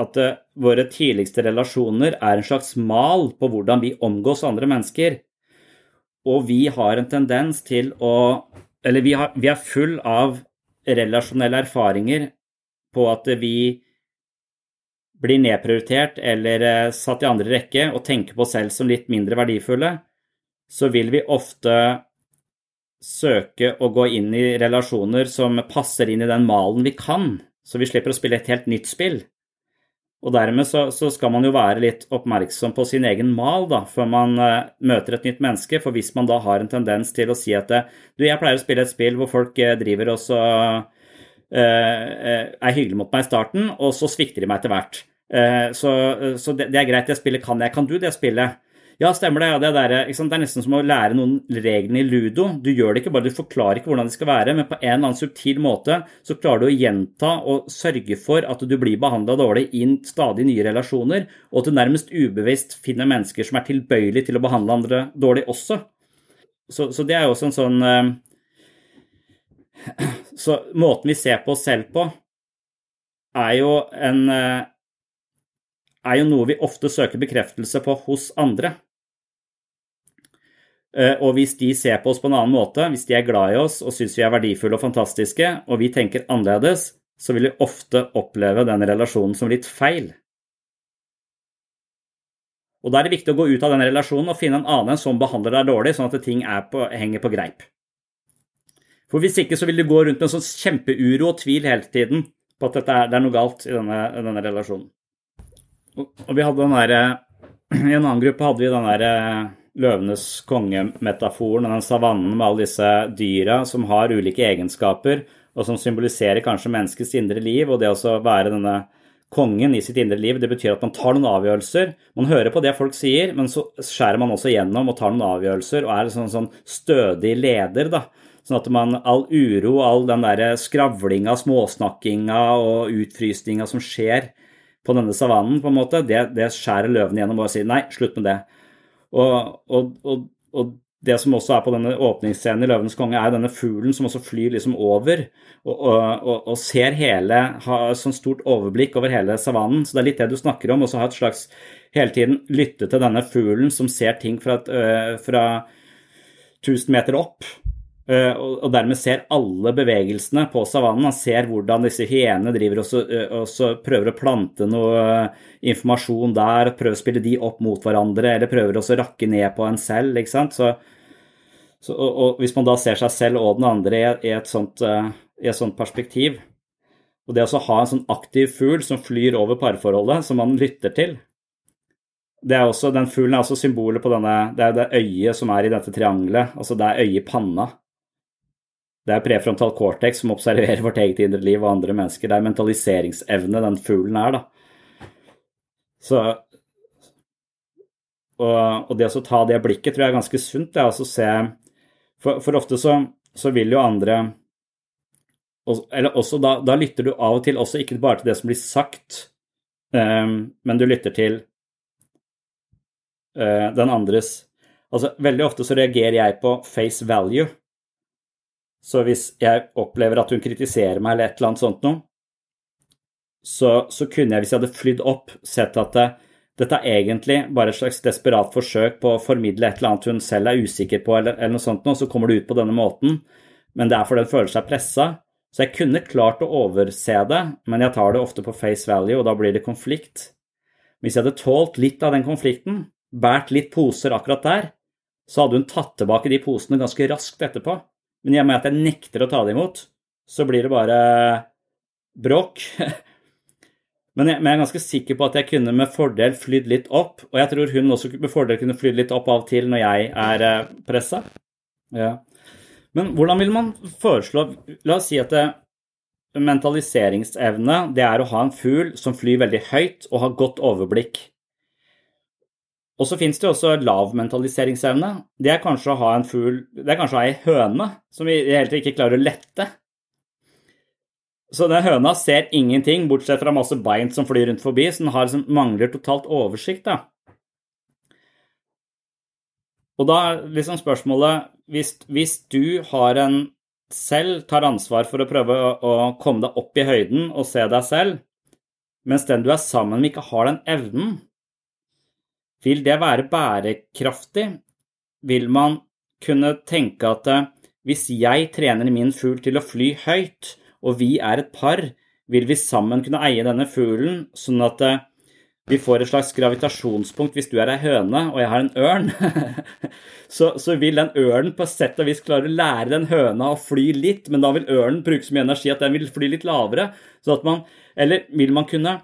at våre tidligste relasjoner er en slags mal på hvordan vi omgås andre mennesker, og vi har en tendens til å Eller vi, har, vi er full av relasjonelle erfaringer på at vi blir nedprioritert eller eh, satt i andre rekke og tenker på oss selv som litt mindre verdifulle, så vil vi ofte søke å gå inn i relasjoner som passer inn i den malen vi kan, så vi slipper å spille et helt nytt spill. Og dermed så, så, skal man jo være litt oppmerksom på sin egen mal da, før man uh, møter et nytt menneske. For hvis man da har en tendens til å si at du, jeg pleier å spille et spill hvor folk uh, driver og så uh, er hyggelige mot meg i starten, og så svikter de meg etter hvert. så, så det, det, er greit, det spillet kan jeg. Kan du det spillet? Ja, stemmer det. Ja, det, der, det, er nesten som å lære noen reglene i ludo. Du gjør det ikke bare, du forklarer ikke hvordan de skal være, men på en eller annen subtil måte så klarer du å gjenta og sørge for at du blir behandla dårlig i stadig nye relasjoner, og at du nærmest ubevisst finner mennesker som er tilbøyelige til å behandle andre dårlig også. Så, så det er jo også en sånn uh, Så måten vi ser på oss selv på, er jo en uh, er jo noe vi ofte søker bekreftelse på hos andre. Eh, og hvis de ser på oss på en annen måte, hvis de er glad i oss og syns vi er verdifulle og fantastiske, og vi tenker annerledes, så vil vi ofte oppleve den relasjonen som litt feil. Og Da er det viktig å gå ut av den relasjonen og finne en annen som behandler deg dårlig, sånn at ting på, henger på greip. For Hvis ikke så vil du gå rundt med en sånn kjempeuro og tvil hele tiden på at er, det er noe galt i denne, denne relasjonen. Og vi hadde den der, I en annen gruppe hadde vi den der eh, løvenes konge-metaforen og den savannen med alle disse dyra som har ulike egenskaper, og som symboliserer kanskje menneskets indre liv. Og det å være denne kongen i sitt indre liv, det betyr at man tar noen avgjørelser. Man hører på det folk sier, men så skjærer man også gjennom og tar noen avgjørelser og er en sånn, sånn stødig leder. da. Sånn at man, all uro, all den der skravlinga, småsnakkinga og utfrysninga som skjer på denne savannen, på en måte, det, det skjærer løven gjennom og sier nei, slutt med det. Og, og, og, og, det som også er på denne åpningsscenen i 'Løvenes konge', er denne fuglen som også flyr liksom over og, ser hele Har sånn stort overblikk over hele savannen. Så det er litt det du snakker om. Og så ha et slags hele tiden lytte til denne fuglen som ser ting fra, et, øh, fra 1000 meter opp. Eh, og dermed ser alle bevegelsene på savannen. Han ser hvordan disse hyenene driver og, så, eh, og så prøver å plante noe eh, informasjon der, prøver å spille de opp mot hverandre, eller prøver å rakke ned på en selv. ikke sant? Så, så, og, og, Hvis man da ser seg selv og den andre i, et, sånt, i et, sånt, perspektiv, og det å ha en sånn aktiv fugl som flyr over parforholdet, som man lytter til det er også, Den fuglen er også symbolet på denne Det er det øyet som er i dette triangelet. altså Det er øyet i panna. Det er prefrontal cortex som observerer vårt eget indre liv og andre mennesker. Det er mentaliseringsevne den fuglen er, da. Så og, og det å ta det blikket tror jeg er ganske sunt. Det er å se For, for ofte så, så, vil jo andre Eller også da, da, lytter du av og til også ikke bare til det som blir sagt, um, men du lytter til uh, den andres Altså, veldig ofte så reagerer jeg på face value. Så hvis jeg opplever at hun kritiserer meg eller et eller annet sånt noe, så, så, kunne jeg, hvis jeg hadde flydd opp, sett at det, dette er egentlig bare et slags desperat forsøk på å formidle et eller annet hun selv er usikker på, eller, eller noe sånt noe, så kommer det ut på denne måten, men det er fordi hun føler seg pressa. Så jeg kunne klart å overse det, men jeg tar det ofte på face value, og da blir det konflikt. Hvis jeg hadde tålt litt av den konflikten, båret litt poser akkurat der, så hadde hun tatt tilbake de posene ganske raskt etterpå. Men i og med at jeg nekter å ta det imot, så blir det bare bråk. Men jeg, men jeg, er ganske sikker på at jeg kunne med fordel flydd litt opp. Og jeg tror hun også med fordel kunne flydd litt opp av og til når jeg er eh, pressa. Ja. Men hvordan vil man foreslå La oss si at det, mentaliseringsevne det er å ha en fugl som flyr veldig høyt og har godt overblikk. Og så finnes det også lavmentaliseringsevne. Det er kanskje å ha en fugl Det er kanskje å ha ei høne som i det hele tatt ikke klarer å lette. Så den høna ser ingenting, bortsett fra masse bein som flyr rundt forbi, så den liksom, mangler totalt oversikt. da. Og da er liksom spørsmålet hvis, hvis, du har en selv tar ansvar for å prøve å, å komme deg opp i høyden og se deg selv, mens den du er sammen med, ikke har den evnen, vil det være bærekraftig? Vil man kunne tenke at eh, hvis jeg trener min fugl til å fly høyt, og vi er et par, vil vi sammen kunne eie denne fuglen, sånn at eh, vi får et slags gravitasjonspunkt hvis du er ei høne og jeg har en ørn. så, så, vil den ørnen på sett og vis klare å lære den høna å fly litt, men da vil ørnen bruke så mye energi at den vil fly litt lavere. Så at man, eller vil man kunne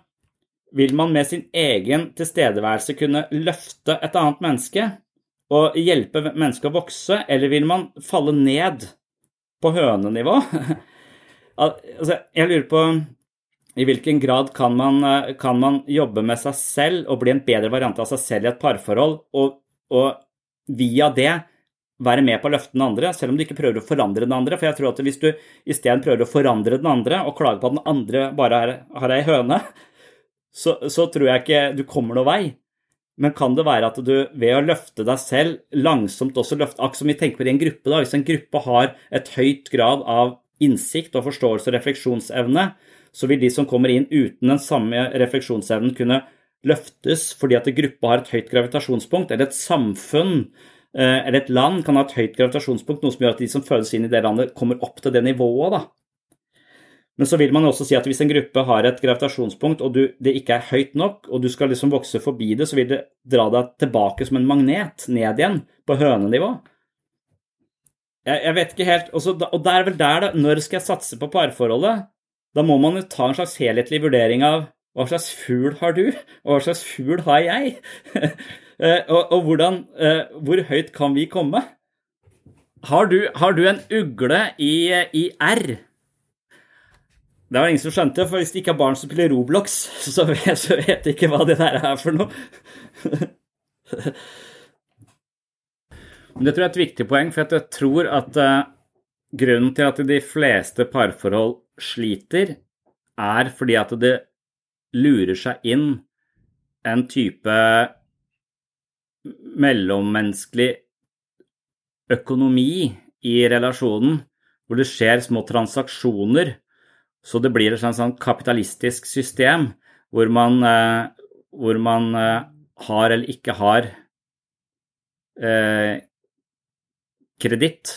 vil man med sin egen tilstedeværelse kunne løfte et annet menneske og hjelpe mennesket å vokse, eller vil man falle ned på hønenivå? altså, jeg lurer på i hvilken grad kan man, kan man, jobbe med seg selv og bli en bedre variant av seg selv i et parforhold, og, og via det være med på å løfte den andre, selv om du ikke prøver å forandre den andre. For jeg tror at hvis du isteden prøver å forandre den andre og klage på at den andre bare har ei høne, så, så, tror jeg ikke du kommer noen vei. Men kan det være at du ved å løfte deg selv langsomt også løfte Akkurat som vi tenker på i en gruppe, da. Hvis en gruppe har et høyt grad av innsikt og forståelse og refleksjonsevne, så vil de som kommer inn uten den samme refleksjonsevnen, kunne løftes fordi at gruppa har et høyt gravitasjonspunkt, eller et samfunn Eh, eller et land kan ha et høyt gravitasjonspunkt, noe som gjør at de som fødes inn i det landet, kommer opp til det nivået. da. Men så vil man også si at hvis en gruppe har et gravitasjonspunkt, og du, det ikke er høyt nok, og du skal liksom vokse forbi det, så vil det dra deg tilbake som en magnet ned igjen, på hønenivå. Jeg, jeg vet ikke helt Og, og det er vel der, da. Når skal jeg satse på parforholdet? Da må man jo ta en slags helhetlig vurdering av hva slags fugl har du, og hva slags fugl har jeg? Eh, og, og hvordan, eh, hvor høyt kan vi komme? Har du, har du en ugle i, i, R? Det var ingen som skjønte, for hvis det ikke er barn som spiller Roblox, så vet, de ikke hva det der er for noe. Det tror jeg er et viktig poeng, for jeg tror at uh, grunnen til at de fleste parforhold sliter, er fordi at det lurer seg inn en type mellommenneskelig økonomi i relasjonen, hvor det skjer små transaksjoner. Så det blir et sånn kapitalistisk system hvor man, eh, hvor man eh, har eller ikke har eh, kreditt.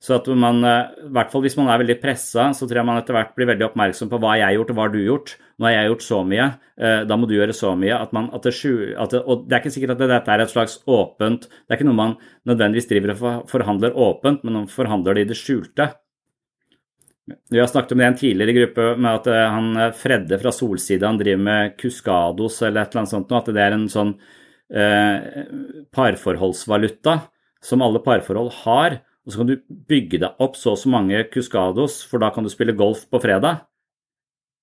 Så at man, eh, i hvert fall hvis man er veldig pressa, så tror jeg man etter hvert blir veldig oppmerksom på hva jeg har gjort og hva har du gjort. Nå har jeg gjort så mye, da må du gjøre så mye. At man, at det, at det, og det er ikke sikkert at dette er et slags åpent Det er ikke noe man nødvendigvis driver og forhandler åpent, men man forhandler det i det skjulte. Vi har snakket om det i en tidligere gruppe, med at eh, han Fredde fra Solside han driver med Cuscados eller et eller annet sånt, at det er en sånn eh, parforholdsvaluta som alle parforhold har og så kan du bygge deg opp så og så mange Cuscados, for da kan du spille golf på fredag.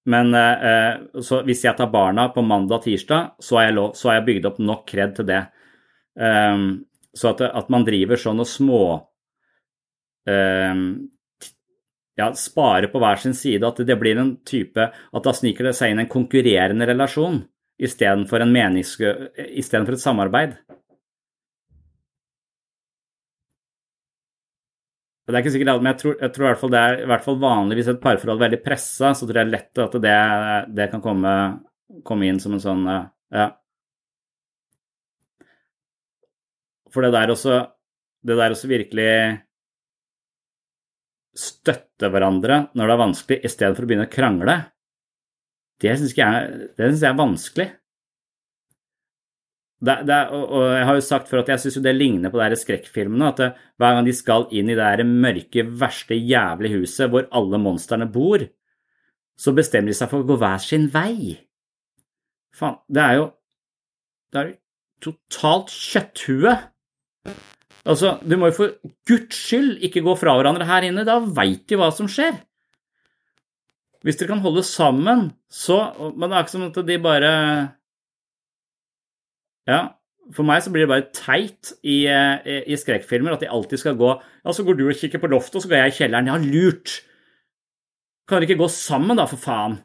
Men eh, så hvis jeg tar barna på mandag-tirsdag, så, har jeg bygd opp nok kred til det. Um, så at, at, man driver sånn og små um, ja, spare på hver sin side, at det blir en type At da sniker det seg inn en konkurrerende relasjon istedenfor et samarbeid. Det er ikke sikkert men jeg tror, jeg tror i hvert fall det er i hvert fall vanligvis et parforhold veldig pressa, så tror jeg lett at det, det kan komme, komme, inn som en sånn Ja. For det der også Det der også virkelig støtte hverandre når det er vanskelig, i stedet for å begynne å krangle, det syns jeg, jeg, er vanskelig. Det, det, og jeg har jo sagt før at jeg syns det ligner på de skrekkfilmene. At det, hver gang de skal inn i det mørke, verste, jævlige huset hvor alle monstrene bor, så bestemmer de seg for å gå hver sin vei. Faen, det er jo Det er jo totalt kjøtthue. Altså, du må jo for guds skyld ikke gå fra hverandre her inne, da veit de hva som skjer. Hvis dere kan holde sammen, så Men det er ikke som at de bare ja, for meg så blir det bare teit i, i, i skrekkfilmer at de alltid skal gå Ja, så går du og kikker på loftet, og så går jeg i kjelleren. Ja, lurt! Kan dere ikke gå sammen, da, for faen?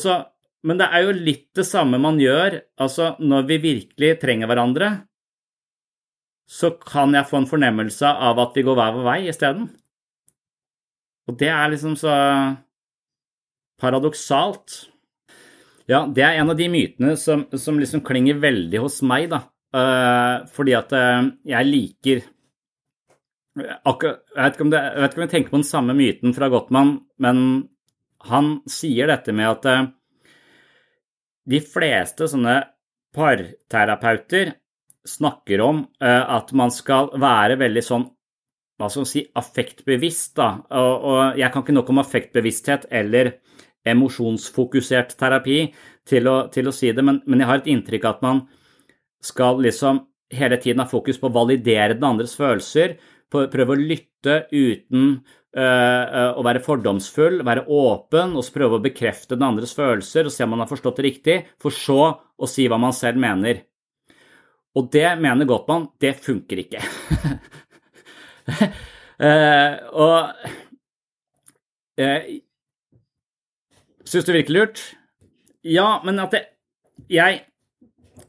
Så, men det er jo litt det samme man gjør. Altså, når vi virkelig trenger hverandre, så kan jeg få en fornemmelse av at vi går hver vår vei isteden. Og det er liksom så paradoksalt. Ja, det er en av de mytene som, som liksom klinger veldig hos meg, da. Uh, fordi at uh, jeg liker akkurat, jeg, vet jeg vet ikke om jeg tenker på den samme myten fra Gottmann, men han sier dette med at uh, de fleste sånne parterapeuter snakker om at man skal være veldig sånn hva skal man si, affektbevisst. da, og, og Jeg kan ikke nok om affektbevissthet eller emosjonsfokusert terapi til å, til å si det, men, men, jeg har et inntrykk at man skal liksom hele tiden ha fokus på å validere den andres følelser, prøve å lytte uten uh, å være fordomsfull, være åpen, og så prøve å bekrefte den andres følelser og se om man har forstått det riktig, for så å si hva man selv mener. Og det mener Gottmann, det funker ikke. uh, og uh, Syns du virker lurt? Ja, men at det Jeg,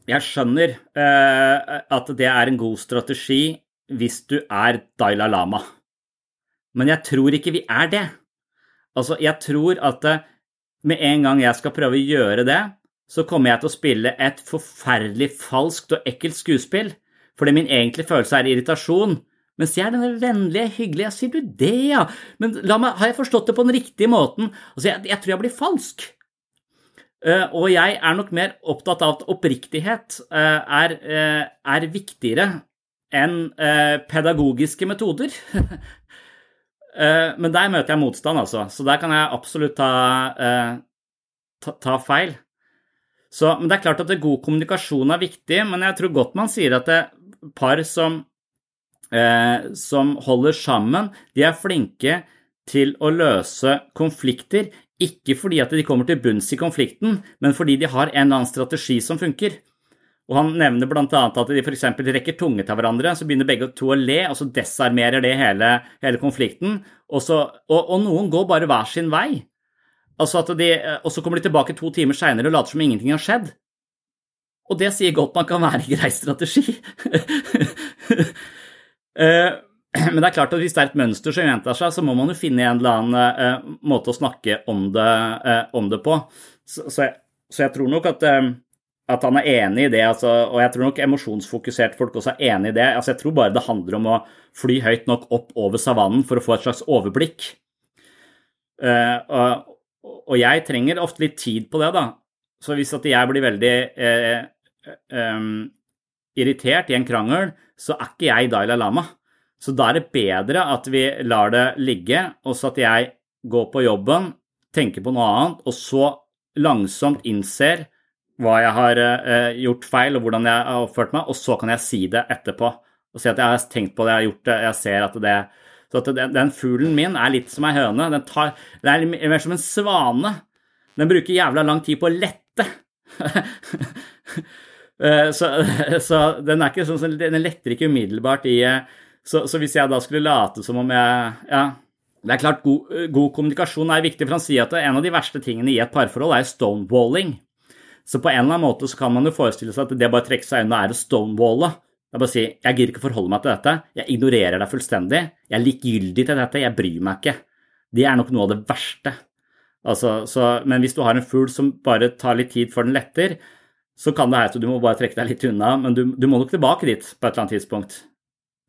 jeg skjønner uh, at det er en god strategi hvis du er Dalai Lama. Men jeg tror ikke vi er det. Altså, jeg tror at med en gang jeg skal prøve å gjøre det, så kommer jeg til å spille et forferdelig falskt og ekkelt skuespill. Fordi min egentlige følelse er irritasjon. Mens jeg er denne vennlige, hyggelige Sier du det, ja? Men meg, har jeg forstått det på den riktige måten? Altså, jeg, jeg tror jeg blir falsk. Uh, og jeg er nok mer opptatt av at oppriktighet uh, er, uh, er, viktigere enn pedagogiske metoder. men der møter jeg motstand, altså. Så der kan jeg absolutt ta, ta, ta feil. Så, men det er klart at god kommunikasjon er viktig, men jeg tror godt man sier at det par som eh, som holder sammen, de er flinke til å løse konflikter, ikke fordi at de kommer til bunns i konflikten, men fordi de har en eller annen strategi som funker. Og Han nevner bl.a. at de f.eks. rekker tunge til hverandre, så begynner begge to å le, og så desarmerer det hele, hele konflikten. Og, så, og, og, noen går bare hver sin vei. Altså de, og så kommer de tilbake to timer seinere og later som ingenting har skjedd. Og det sier godt man kan være en grei strategi. Eh, men det er klart at hvis det er et mønster som gjentar seg, så må man jo finne en eller annen uh, måte å snakke om det, uh, om det på. Så, så, jeg, så, jeg, tror nok at, uh, at, han er enig i det, altså, og jeg tror nok emosjonsfokuserte folk også er enig i det. Altså, jeg tror bare det handler om å fly høyt nok opp over savannen for å få et slags overblikk. Og, og, jeg trenger ofte litt tid på det, da. Så hvis at jeg blir veldig um, irritert i en krangel, så er ikke jeg Dalai Lama. Så da er det bedre at vi lar det ligge, og så at jeg går på jobben, tenker på noe annet, og så langsomt innser hva jeg har eh, gjort feil, og hvordan jeg har oppført meg, og så kan jeg si det etterpå. Og si at jeg har tenkt på det, jeg har gjort det, jeg ser at det Så at den, den fuglen min er litt som ei høne. Den, tar, det er mer som en svane. Den bruker jævla lang tid på å lette. Eh, så, så, den er ikke sånn, den letter ikke umiddelbart i eh, så, så, hvis jeg da skulle late som om jeg Ja. Det er klart, god, god, kommunikasjon er viktig, for han sier at en av de verste tingene i et parforhold er stonewalling. Så på en eller annen måte så kan man jo forestille seg at det bare trekker trekke seg unna er å stonewalle. Det er bare å si jeg gidder ikke forholde meg til dette, jeg ignorerer deg fullstendig, jeg er likegyldig til dette, jeg bryr meg ikke. Det er nok noe av det verste. Altså, så, men hvis du har en fugl som bare tar litt tid før den letter, så kan det heise, du må bare trekke deg litt unna, men du, du må nok tilbake dit på et eller annet tidspunkt.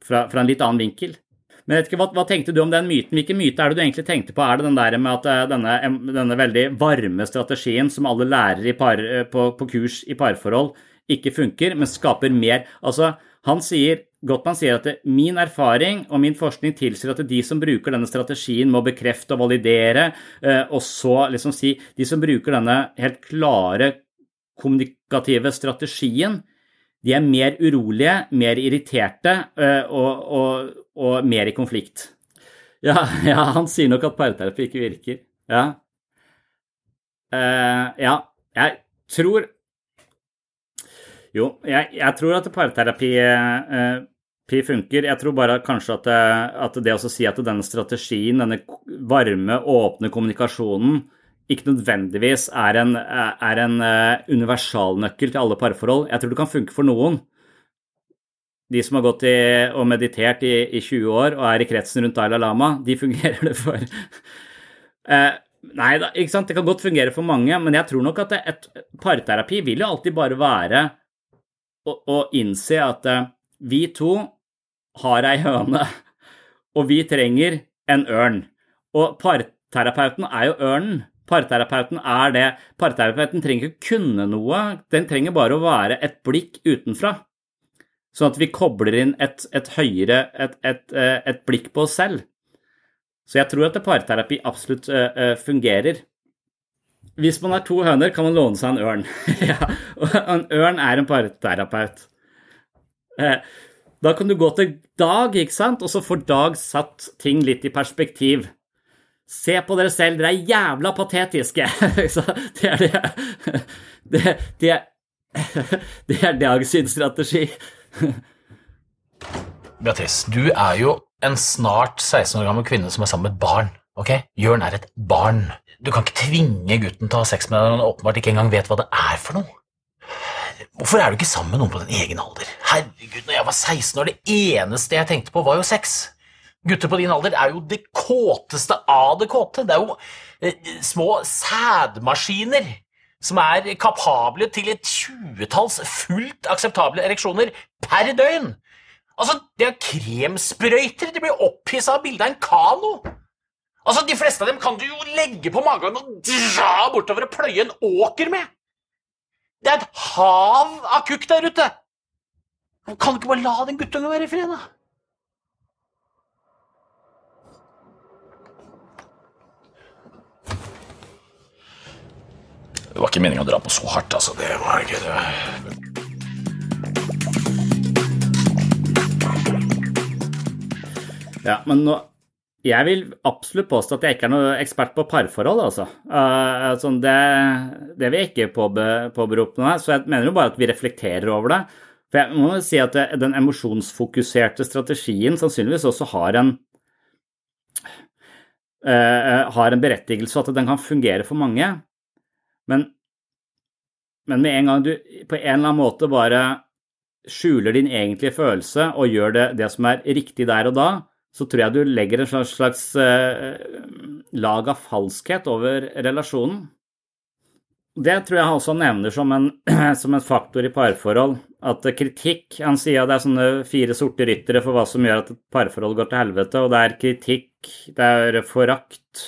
Fra, fra en litt annen vinkel. Men vet ikke, hva, hva, tenkte du om den myten? Hvilken myte er det du egentlig tenkte på? Er det den der med at eh, denne, denne veldig varme strategien som alle lærer par, eh, på, på, kurs i parforhold, ikke funker, men skaper mer Altså, han sier Gottmann sier at min erfaring og min forskning tilsier at de som bruker denne strategien, må bekrefte og validere, eh, og så liksom si De som bruker denne helt klare kommunikative strategien, de er mer urolige, mer irriterte øh, og, og, og mer i konflikt. Ja, ja, han sier nok at parterapi ikke virker. Ja. Uh, ja, jeg tror Jo, jeg, jeg tror at parterapi eh, funker. Jeg tror bare kanskje at det, at det å si at denne strategien, denne varme, åpne kommunikasjonen, ikke nødvendigvis er en, er en universalnøkkel til alle parforhold. Jeg tror det kan funke for noen. De som har gått i, og meditert i, i, 20 år og er i kretsen rundt Dalai Lama, de fungerer det for. Uh, nei da, ikke sant, det kan godt fungere for mange, men jeg tror nok at et parterapi vil jo alltid bare være å, å innse at uh, vi to har ei høne, og vi trenger en ørn. Og parterapeuten er jo ørnen. Parterapeuten er det. Parterapeuten trenger ikke kunne noe, den trenger bare å være et blikk utenfra. Sånn at vi kobler inn et, et høyere et, et, eh, et, blikk på oss selv. Så jeg tror at parterapi absolutt uh, fungerer. Hvis man har to høner, kan man låne seg en ørn. ja, og en ørn er en parterapeut. Eh, da kan du gå til Dag, ikke sant, og så får Dag satt ting litt i perspektiv. Se på dere selv, dere er jævla patetiske. det er det Det, det, det er Dag sin strategi. Beatrice, du er jo en snart 16 år gammel kvinne som er sammen med et barn. ok? Jørn er et barn. Du kan ikke tvinge gutten til å ha sex med deg når han åpenbart ikke engang vet hva det er for noe. Hvorfor er du ikke sammen med noen på din egen alder? Herregud, når jeg var 16 år, det eneste jeg tenkte på, var jo sex. Gutter på din alder er jo det kåteste av det kåte. Det er jo eh, små sædmaskiner som er kapable til et tjuetalls fullt akseptable ereksjoner per døgn. Altså, det er kremsprøyter. De blir opphissa av bildet av en kano. Altså, De fleste av dem kan du jo legge på magen og dra bortover og pløye en åker med. Det er et hav av kukk der ute. Kan du ikke bare la den guttungen være i fred, da? Det var ikke meninga å dra på så hardt, altså. Det var ikke det. Ja, men nå, jeg vil absolutt påstå at jeg ikke er noen ekspert på parforhold, altså. Uh, sånn det, det, vil jeg ikke påbe, påberope meg, så jeg mener jo bare at vi reflekterer over det. For jeg må si at det, den emosjonsfokuserte strategien sannsynligvis også har en uh, har en berettigelse, og at den kan fungere for mange. Men, men med en gang du på en eller annen måte bare skjuler din egentlige følelse og gjør det, det som er riktig der og da, så tror jeg du legger en slags, slags eh, lag av falskhet over relasjonen. Det tror jeg han også nevner som en, som en, faktor i parforhold. At kritikk Han sier at det er sånne fire sorte ryttere for hva som gjør at et parforhold går til helvete, og det er kritikk, det er forakt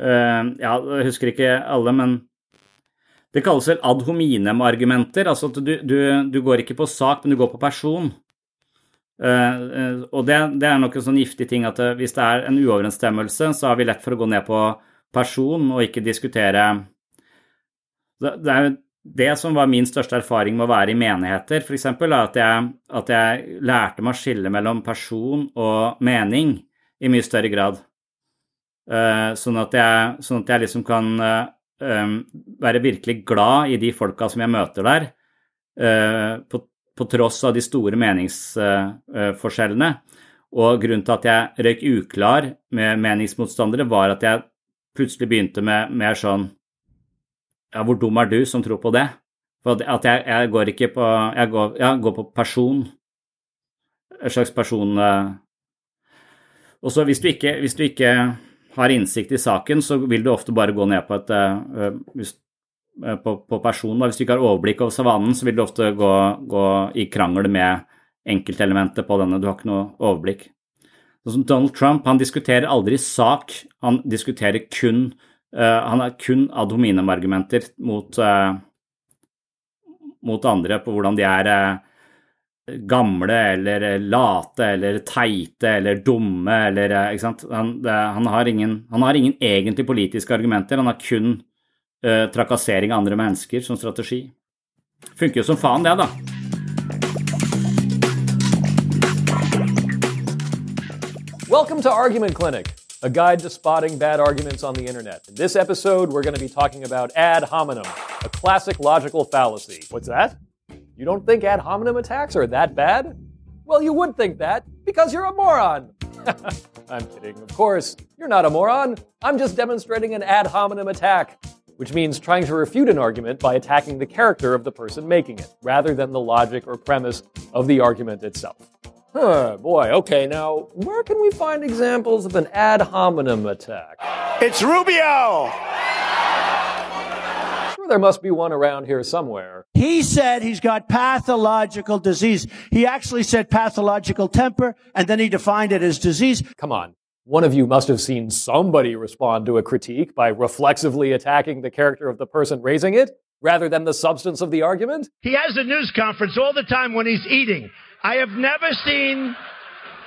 uh, Ja, jeg husker ikke alle, men det kalles vel ad hominem-argumenter. Altså at du, du, du går ikke på sak, men du går på person. Uh, og det, det, er nok en sånn giftig ting at uh, hvis det er en uoverensstemmelse, så har vi lett for å gå ned på person og ikke diskutere Det, er jo det som var min største erfaring med å være i menigheter, f.eks., at, jeg, at jeg lærte meg å skille mellom person og mening i mye større grad. Sånn, at jeg, sånn, at jeg, liksom kan være virkelig glad i de folka som jeg møter der, på på tross av de store meningsforskjellene. Og grunnen til at jeg røyk uklar med meningsmotstandere, var at jeg plutselig begynte med mer sånn Ja, hvor dum er du som tror på det? For at jeg, jeg går ikke på Jeg går, jeg går på person. En slags person Og så hvis, hvis, du ikke har innsikt i saken, så vil du ofte bare gå ned på et hvis, Eh, på, på personen. Hvis du ikke har overblikk over savannen, så vil du ofte gå, gå i krangel med enkeltelementer på denne. Du har ikke noe overblikk. Donald Trump, han diskuterer aldri sak, han diskuterer kun uh, Han har kun ad hominem-argumenter mot, uh, mot andre på hvordan de er uh, gamle eller late eller teite eller dumme eller Ikke sant. Han, det, han, har ingen, han har ingen egentlig politiske argumenter, han har kun Eh, trakassering av andre mennesker som strategi. Funker jo som faen, det, da. Welcome to Argument Clinic, a guide to spotting bad arguments on the internet. In this episode, we're going to be talking about ad hominem, a classic logical fallacy. What's that? You don't think ad hominem attacks are that bad? Well, you would think that because you're a moron. I'm kidding. Of course, you're not a moron. I'm just demonstrating an ad hominem attack which means trying to refute an argument by attacking the character of the person making it, rather than the logic or premise of the argument itself. Huh, boy, okay, now, where can we find examples of an ad hominem attack? It's Rubio! Sure, there must be one around here somewhere. He said he's got pathological disease. He actually said pathological temper, and then he defined it as disease. Come on. One of you must have seen somebody respond to a critique by reflexively attacking the character of the person raising it rather than the substance of the argument. He has a news conference all the time when he's eating. I have never seen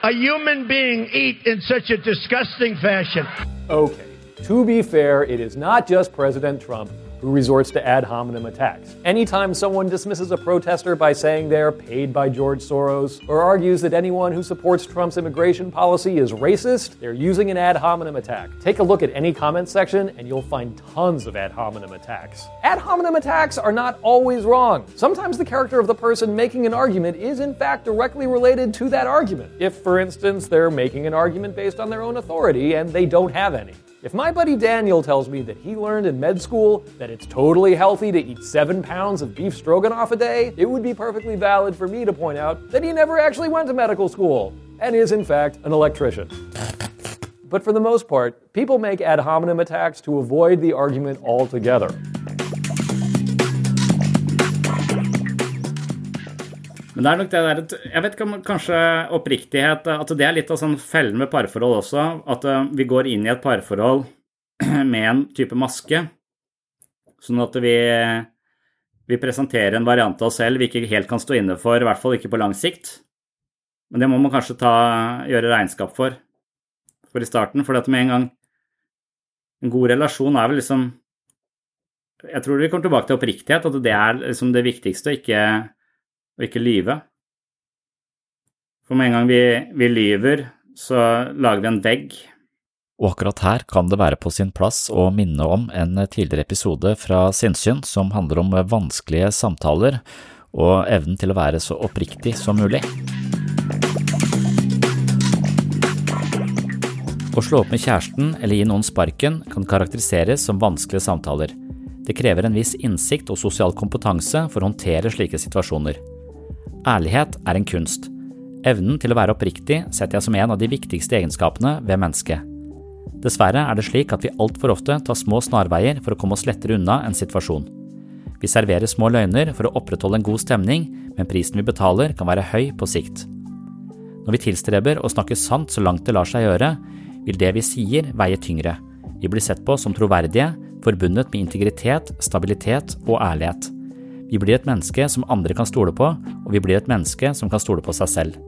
a human being eat in such a disgusting fashion. Okay. To be fair, it is not just President Trump who resorts to ad hominem attacks. Anytime someone dismisses a protester by saying they're paid by George Soros, or argues that anyone who supports Trump's immigration policy is racist, they're using an ad hominem attack. Take a look at any comment section and you'll find tons of ad hominem attacks. Ad hominem attacks are not always wrong. Sometimes the character of the person making an argument is in fact directly related to that argument. If, for instance, they're making an argument based on their own authority and they don't have any. If my buddy Daniel tells me that he learned in med school that it's totally healthy to eat seven pounds of beef stroganoff a day, it would be perfectly valid for me to point out that he never actually went to medical school and is, in fact, an electrician. But for the most part, people make ad hominem attacks to avoid the argument altogether. Men det er nok det der Jeg vet kanskje oppriktighet At det er litt av sånn fellen med parforhold også. At eh, vi går inn i et parforhold med en type maske. Sånn at vi, vi presenterer en variant av oss selv vi ikke helt kan stå inne for, i hvert fall ikke på lang sikt. Men det må man kanskje ta, gjøre regnskap for, for i starten. For dette med en gang En god relasjon er vel liksom Jeg tror vi kommer tilbake til oppriktighet, at det er liksom det viktigste, ikke og ikke lyve. For med en gang vi, vi lyver, så lager vi en vegg. Og akkurat her kan det være på sin plass å minne om en tidligere episode fra Sinnsyn som handler om vanskelige samtaler og evnen til å være så oppriktig som mulig. Å slå opp med kjæresten eller gi noen sparken kan karakteriseres som vanskelige samtaler. Det krever en viss innsikt og sosial kompetanse for å håndtere slike situasjoner. Ærlighet er en kunst. Evnen til å være oppriktig setter jeg som en av de viktigste egenskapene ved mennesket. Dessverre er det slik at vi altfor ofte tar små snarveier for å komme oss lettere unna en situasjon. Vi serverer små løgner for å opprettholde en god stemning, men prisen vi betaler kan være høy på sikt. Når vi tilstreber å snakke sant så langt det lar seg gjøre, vil det vi sier veie tyngre. Vi blir sett på som troverdige, forbundet med integritet, stabilitet og ærlighet. Vi blir et menneske som andre kan stole på, og vi blir et menneske som kan stole på seg selv.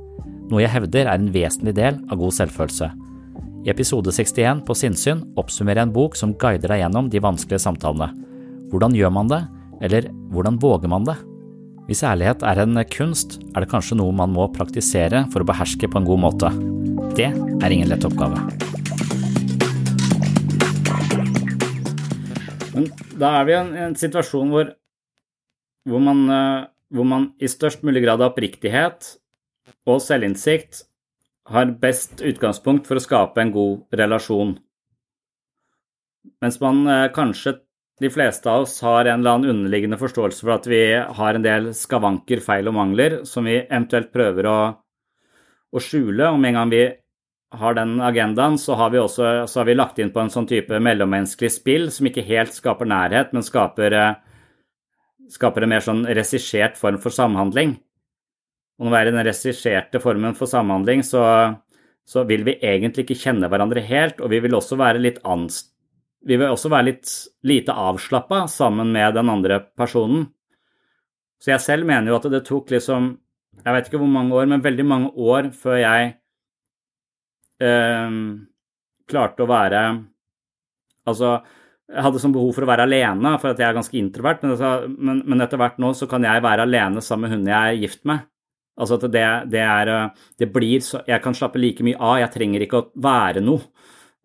Noe jeg hevder er en vesentlig del av god selvfølelse. I episode 61 på Sinnsyn oppsummerer jeg en bok som guider deg gjennom de vanskelige samtalene. Hvordan gjør man det, eller hvordan våger man det? Hvis ærlighet er en kunst, er det kanskje noe man må praktisere for å beherske på en god måte. Det er ingen lett oppgave. Men da er vi i en, en situasjon hvor hvor man, eh, hvor man i størst mulig grad av oppriktighet og selvinnsikt har best utgangspunkt for å skape en god relasjon. Mens man eh, kanskje, de fleste av oss, har en eller annen underliggende forståelse for at vi har en del skavanker, feil og mangler som vi eventuelt prøver å, å skjule. Med en gang vi har den agendaen, så har vi også så har vi lagt inn på en sånn type mellommenneskelig spill som ikke helt skaper nærhet, men skaper eh, skaper en mer sånn regissert form for samhandling. Og når vi er i den regisserte formen for samhandling, så, så, vil vi egentlig ikke kjenne hverandre helt, og vi vil også være litt anst... Vi vil også være litt lite avslappa sammen med den andre personen. Så jeg selv mener jo at det tok liksom Jeg vet ikke hvor mange år, men veldig mange år før jeg øh, klarte å være Altså jeg hadde sånn behov for å være alene, for at jeg er ganske introvert. Men, altså, men, men, etter hvert nå så kan jeg være alene sammen med hunden jeg er gift med. Altså at det, det er Det blir så Jeg kan slappe like mye av. Jeg trenger ikke å være noe.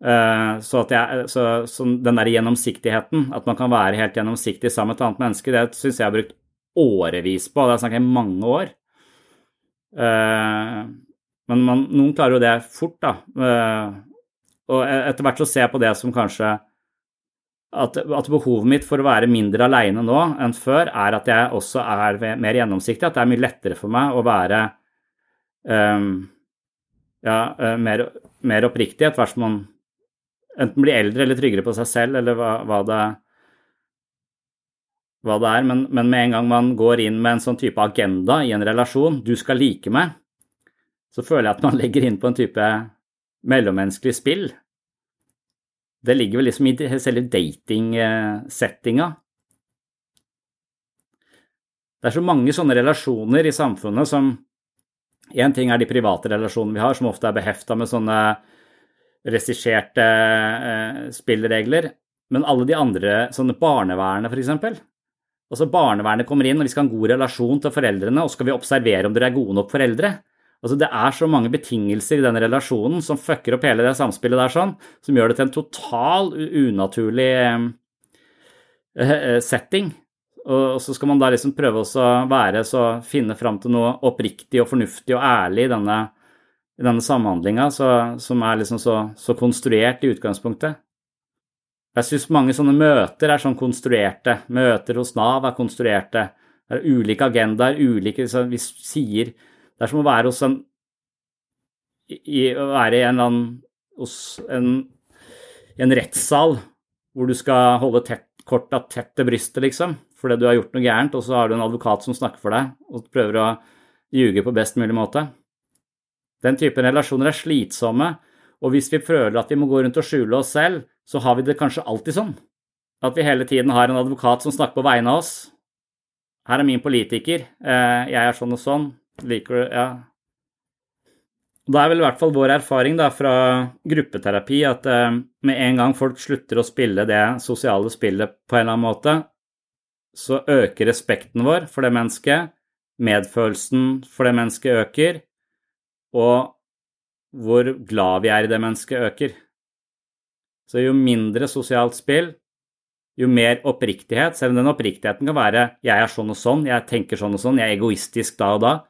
Uh, så, jeg, så, så den der gjennomsiktigheten, at man kan være helt gjennomsiktig sammen med et annet menneske, det syns jeg har brukt årevis på. Det har jeg snakket i mange år. Uh, men man, noen klarer jo det fort, da. Og etter hvert så ser jeg på det som kanskje at, at, behovet mitt for å være mindre aleine nå enn før, er at jeg også er mer gjennomsiktig. At det er mye lettere for meg å være um, ja, eh, mer, mer, oppriktig etter hvert som man enten blir eldre eller tryggere på seg selv, eller hva, hva, det, hva det, er. Men, men, med en gang man går inn med en sånn type agenda i en relasjon, du skal like meg, så føler jeg at man legger inn på en type mellommenneskelig spill det ligger vel liksom i selve datingsettinga. Det er så mange sånne relasjoner i samfunnet som Én ting er de private relasjonene vi har, som ofte er behefta med sånne regisserte eh, spillregler, men alle de andre, sånne barnevernet eksempel. Altså Barnevernet kommer inn, og vi skal ha en god relasjon til foreldrene, og så skal vi observere om dere er gode nok foreldre. Altså Det er så mange betingelser i den relasjonen som fucker opp hele det samspillet der, sånn, som gjør det til en total unaturlig eh, eh setting. Og så skal man da liksom prøve å være så finne fram til noe oppriktig og fornuftig og ærlig i denne, i denne samhandlinga som er liksom så, så, konstruert i utgangspunktet. Jeg syns mange sånne møter er sånn konstruerte. Møter hos Nav er konstruerte. Det er ulike agendaer, ulike Vi sier Det er som å være hos en i, være i en eller annen hos en, en rettssal hvor du skal holde tett, korta tett til brystet, liksom fordi du har gjort noe gærent, og så har du en advokat som snakker for deg og prøver å ljuge på best mulig måte. Den typen relasjoner er slitsomme, og hvis vi føler at vi må gå rundt og skjule oss selv, så har vi det kanskje alltid sånn. At vi hele tiden har en advokat som snakker på vegne av oss. Her er min politiker, eh, jeg er sånn og sånn, liker du Ja. Da er vel i hvert fall vår erfaring da, fra gruppeterapi at eh, med en gang folk slutter å spille det sosiale spillet på en eller annen måte, så øker respekten vår for det mennesket, medfølelsen for det mennesket øker, og hvor glad vi er i det mennesket, øker. Så jo mindre sosialt spill, jo mer oppriktighet, selv om den oppriktigheten kan være 'jeg er sånn og sånn', 'jeg tenker sånn og sånn', 'jeg er egoistisk da og da'.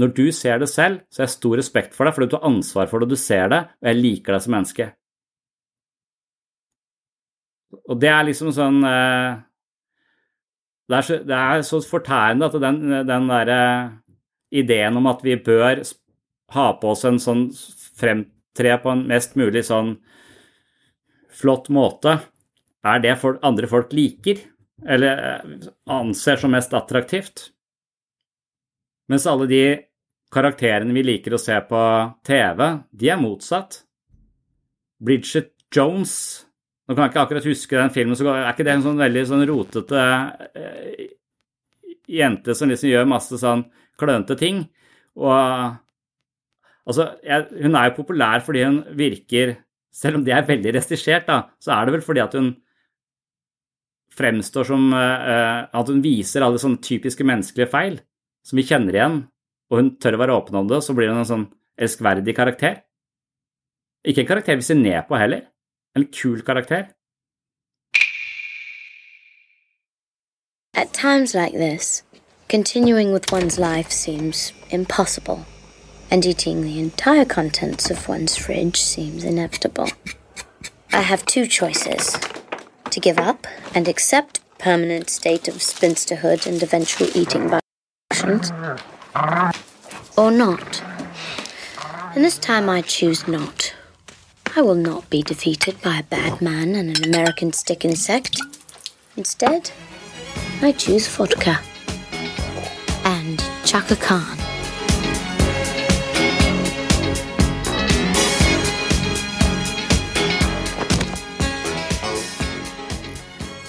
Når du ser det selv, så har jeg stor respekt for deg, fordi du har ansvar for det, du ser det, og jeg liker deg som menneske. Og det er liksom sånn eh, det er, så, det er så fortærende at den, den derre ideen om at vi bør ha på oss en sånn fremtre på en mest mulig sånn flott måte, er det folk, andre folk liker, eller eh, anser som mest attraktivt. Mens alle de karakterene vi liker å se på TV, de er motsatt. Bridget Jones nå kan jeg ikke akkurat huske den filmen, så er ikke det en sånn veldig sånn rotete eh, jente som liksom gjør masse sånn klønete ting? Og altså, jeg, hun er jo populær fordi hun virker Selv om det er veldig regissert, da, så er det vel fordi at hun fremstår som eh, At hun viser alle sånne typiske menneskelige feil som vi kjenner igjen, og hun tør å være åpen om det, så blir hun en sånn elskverdig karakter. Ikke en karakter vi ser ned på heller. En kul karakter. At times like this, continuing with one's life seems impossible, and eating the entire contents of one's fridge seems inevitable. I have two choices to give up and accept permanent state of spinsterhood and eventual eating or not. And this time I choose not. I will not be defeated by a bad man and an American stick insect. Instead, I choose vodka and Chaka Khan.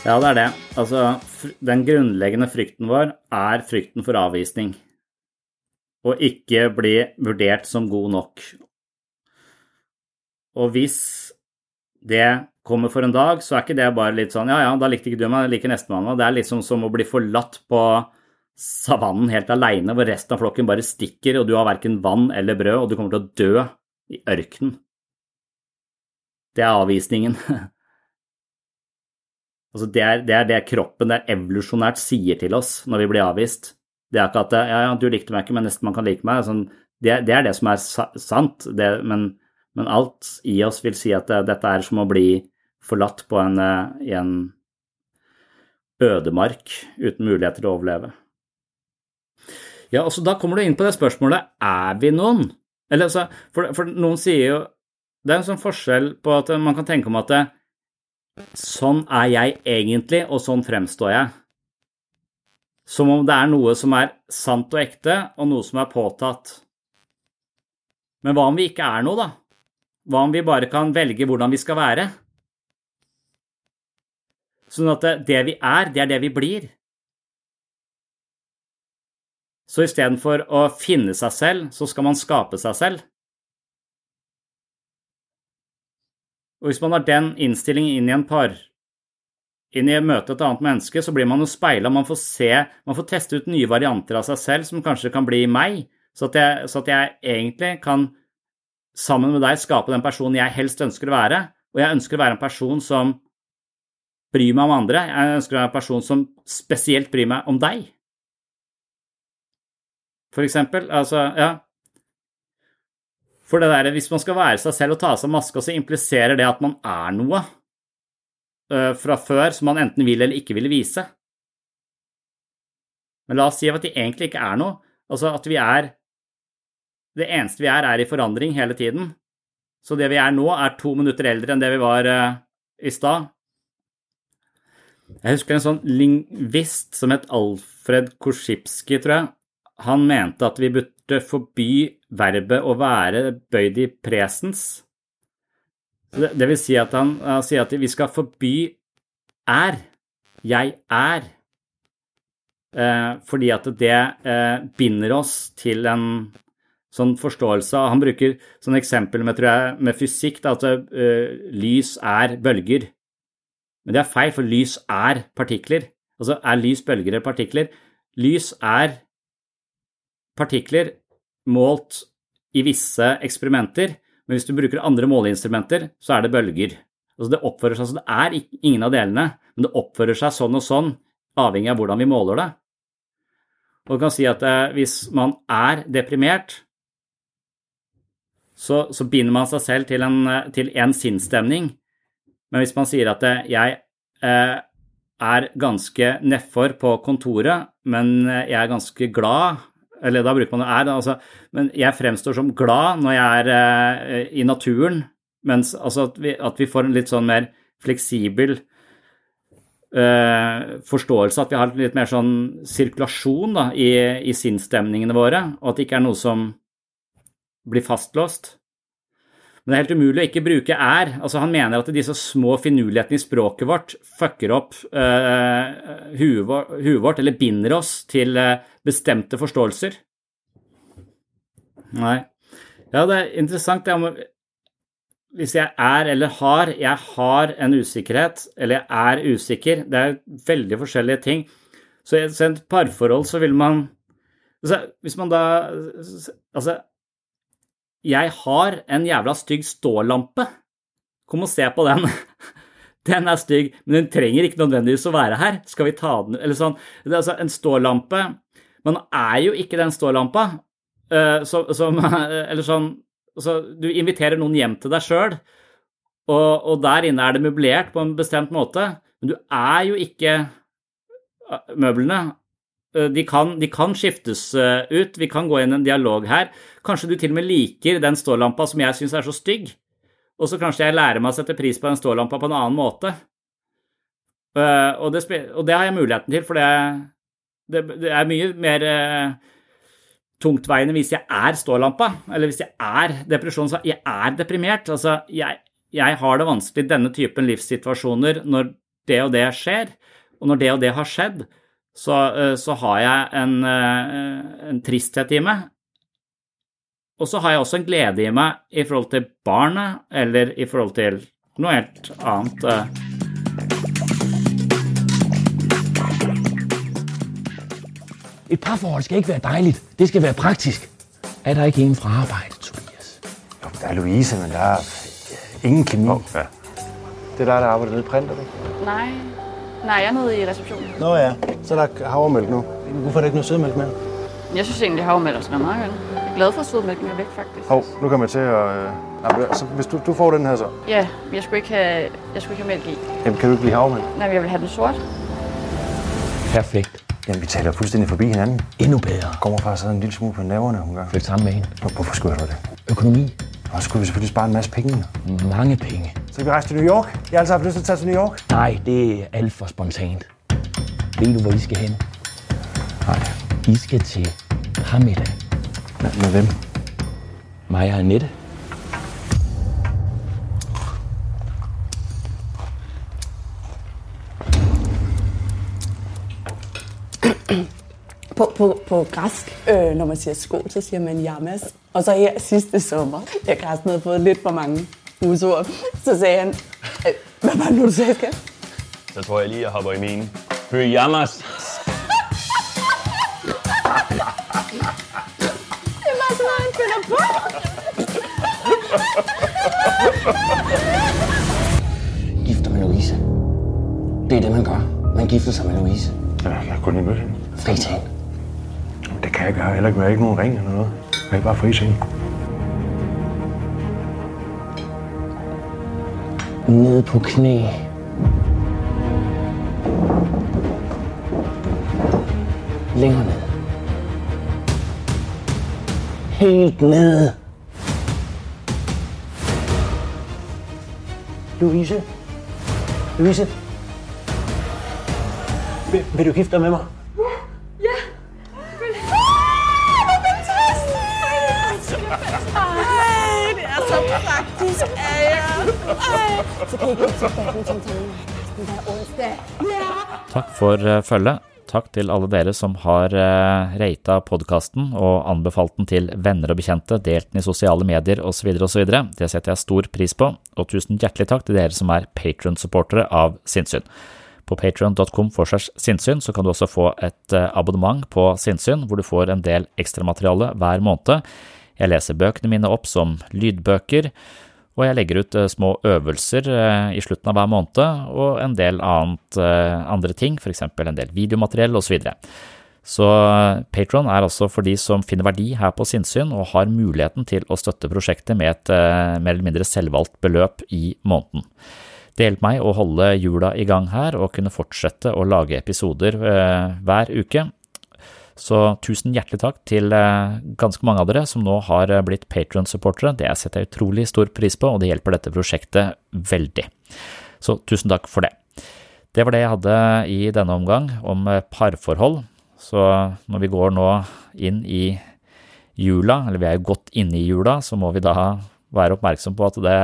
Ja, det er det. Altså, den grunnleggende frykten vår er frykten for avvisning. Og ikke bli vurdert som god nok. Og hvis det kommer for en dag, så er ikke det bare litt sånn ja, ja, da likte ikke du meg, jeg liker nestemann. Det er liksom som å bli forlatt på savannen helt aleine, hvor resten av flokken bare stikker, og du har verken vann eller brød, og du kommer til å dø i ørkenen. Det er avvisningen. altså, det er, det er, det kroppen, det er evolusjonært sier til oss når vi blir avvist. Det er ikke at ja, ja, du likte meg ikke, men nesten man kan like meg. Sånn, det, det, er det som er sant, men men alt i oss vil si at det, dette er som å bli forlatt på en, eh, i en ødemark uten muligheter til å overleve. Ja, altså Da kommer du inn på det spørsmålet er vi noen? Eller, altså, for, for, noen sier jo Det er en sånn forskjell på at man kan tenke om at det, sånn er jeg egentlig, og sånn fremstår jeg. Som om det er noe som er sant og ekte, og noe som er påtatt. Men hva om vi ikke er noe, da? Hva om vi bare kan velge hvordan vi skal være? Sånn at det vi er, det er det vi blir. Så istedenfor å finne seg selv, så skal man skape seg selv. Og hvis man har den innstillingen inn i en par, inn i å møte et annet menneske, så blir man jo speila, man får se, man får teste ut nye varianter av seg selv som kanskje kan bli meg, så at jeg, så at jeg egentlig kan sammen med deg skape den personen jeg helst ønsker å være, og jeg ønsker å være en person som bryr meg om andre, jeg ønsker å være en person som spesielt bryr meg om deg. For eksempel, altså, ja. For det der, hvis man skal være seg selv og ta av seg maska, så impliserer det at man er noe uh, fra før som man enten vil eller ikke vil vise. Men la oss si at de egentlig ikke er noe, altså at vi er Det eneste vi er, er i forandring hele tiden. Så det vi er nå, er to minutter eldre enn det vi var uh, i stad. Jeg husker en sånn lingvist som het Alfred Korsipski, tror jeg. Han mente at vi burde forby verbet å være bøyd i presens. Det, vil si at han, han sier at vi skal forby er. Jeg er. Eh, fordi at det eh, binder oss til en sånn forståelse. Han bruker sånn eksempel med, jeg, med fysikk, da, at uh, lys er bølger. Men det er feil, for lys er partikler. Altså er lys bølger eller partikler? Lys er partikler målt i visse eksperimenter, men hvis du bruker andre måleinstrumenter, så er det bølger. Altså det oppfører seg, altså det er ingen av delene, men det oppfører seg sånn og sånn, avhengig av hvordan vi måler det. Og du kan si at eh, hvis man er deprimert, så, så binder man seg selv til en, til en sinnsstemning. Men hvis man sier at eh, jeg eh, er ganske nedfor på kontoret, men jeg er ganske glad eller da bruker man jo er, altså, men jeg fremstår som glad når jeg er eh, i naturen, mens altså at vi, at vi, får en litt sånn mer fleksibel eh, forståelse, at vi har litt mer sånn sirkulasjon da, i, i sinnsstemningene våre, og at det ikke er noe som blir fastlåst. Men det er helt umulig å ikke bruke er. Altså, han mener at disse små finurlighetene i språket vårt fucker opp uh, huet vårt, eller binder oss til uh, bestemte forståelser. Nei. Ja, det er interessant. Jeg må, hvis jeg er eller har Jeg har en usikkerhet, eller jeg er usikker. Det er veldig forskjellige ting. Så i et parforhold så vil man altså, Hvis man da Altså jeg har en jævla stygg stålampe. Kom og se på den. Den er stygg, men den trenger ikke nødvendigvis å være her. Skal vi ta den Eller sånn. Det er altså en stålampe Man er jo ikke den stålampa. Uh, som Eller sånn så Du inviterer noen hjem til deg sjøl, og, og, der inne er det møblert på en bestemt måte, men du er jo ikke eh, møblene. Eh, de kan, de kan, skiftes eh, ut. Vi kan gå inn i en dialog her. Kanskje du til og med liker den stålampa som jeg syns er så stygg, og så kanskje jeg lærer meg å sette pris på den stålampa på en annen måte. Eh, og det, og det har jeg muligheten til, for det, det, det er mye mer tungtveiende hvis jeg er stålampa, eller hvis jeg er depresjon, så jeg er deprimert. Altså, jeg, jeg har det vanskelig i denne typen livssituasjoner når det og det skjer, og når det og det har skjedd så, eh, så har jeg en, eh, en, tristhet i meg. Og så har jeg også en glede i meg i forhold til barnet, eller i forhold til noe helt annet. Eh. Et parforhold skal ikke være dejligt. Det skal være praktisk. Er der ikke en fra arbejde, Tobias? Jo, der er Louise, men der er ingen kemi. Oh, ja. Det er der, der arbejder nede i printer, ikke? Nej, Nej, jeg er nede i receptionen. Nå ja, så er der havremælk nu. Hvorfor er der ikke noget sødmælk med? Jeg synes egentlig, at havremælk smager meget godt. Jeg er glad for, at sødmælken er væk, faktisk. Hov, nu kommer jeg til at... Øh... Nej, så hvis du, du får den her så. Ja, jeg skulle ikke have, jeg skulle ikke have mælk i. Jamen, kan du ikke lide havremælk? Nej, jeg vil have den sort. Perfekt. Jamen, vi taler fuldstændig forbi hinanden. Endnu bedre. Kommer faktisk sådan en lille smule på nerverne hun gør. Flyt sammen med hende. Hvorfor skulle jeg det? Økonomi. Og så skulle vi selvfølgelig spare en masse penge. Mange penge. Så kan vi rejse til New York. Jeg har altså haft lyst til at tage til New York. Nej, det er alt for spontant. Ved du, hvor I skal hen? Nej. I skal til Hamida. Med, med hvem? Mig og Annette. På, på, på græsk, øh, når man siger sko, så siger man jamas. Og så her sidste sommer, da Carsten havde fået lidt for mange skudord. Så sagde han, "Øh, hvad var det nu, du sagde, skat? Så tror jeg lige, jeg hopper i min. Pyjamas. Det var sådan noget, han finder på. Gifter med Louise. Det er det, man gør. Man gifter sig med Louise. Ja, jeg har kun lige mødt hende. Fritage. Kan jeg gøre. Heller ikke, jeg ikke nogen ring eller noget. Jeg kan bare frise hende. Nede på knæ. Længere ned. Helt ned. Louise? Louise? Vil, vil du gifte dig med mig? Takk for eh, følget. Takk til alle dere som har uh, rata podkasten og anbefalt den til venner og bekjente, delt den i sosiale medier osv. osv. Det setter jeg stor pris på, og tusen hjertelig takk til dere som er patron-supportere av Sinnsyn. På patron.com sinnssyn så kan du også få et uh, abonnement på Sinnsyn, hvor du får en del ekstramateriale hver måned. Jeg leser bøkene mine opp som lydbøker, og jeg legger ut eh, små øvelser eh, i slutten av hver måned, og en del annet, eh, andre ting, eksempel en del videomateriell osv. Så, videre. så Patron er altså for de som finner verdi her på sinnssyn og har muligheten til å støtte prosjektet med et mer eller mindre selvvalgt beløp i måneden. Det hjelper meg å holde hjula i gang her og kunne fortsette å lage episoder hver uke. Så tusen hjertelig takk til eh, ganske mange av dere som nå har eh, blitt Patron-supportere. Det setter jeg utrolig stor pris på, og det hjelper dette prosjektet veldig. Så tusen takk for det. Det var det jeg hadde i denne omgang om eh, parforhold. Så når vi går nå inn i jula, eller vi er jo godt inne i jula, så må vi da være oppmerksom på at det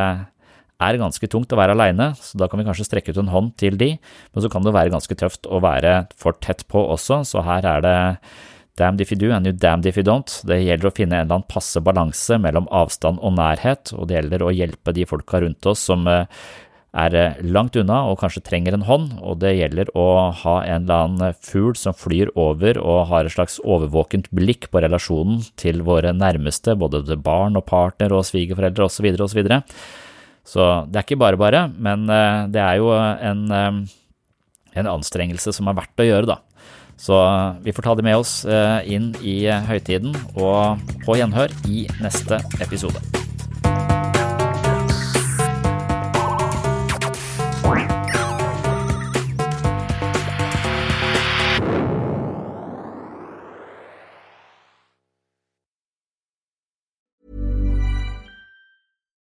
er ganske tungt å være aleine, så da kan vi kanskje strekke ut en hånd til de, men så kan det være ganske tøft å være for tett på også, så her er det damned if you do and you damned if you don't. Det gjelder å finne en eller annen passe balanse mellom avstand og nærhet, og det gjelder å hjelpe de folka rundt oss som eh, er eh, langt unna og kanskje trenger en hånd, og det gjelder å ha en eller annen fugl som flyr over og har et slags overvåkent blikk på relasjonen til våre nærmeste, både barn og partner og svigerforeldre osv. osv. Så det er ikke bare bare, men eh, det er jo en, en anstrengelse som er verdt å gjøre, da. Så vi får ta det med oss inn i høytiden, og på gjenhør i neste episode.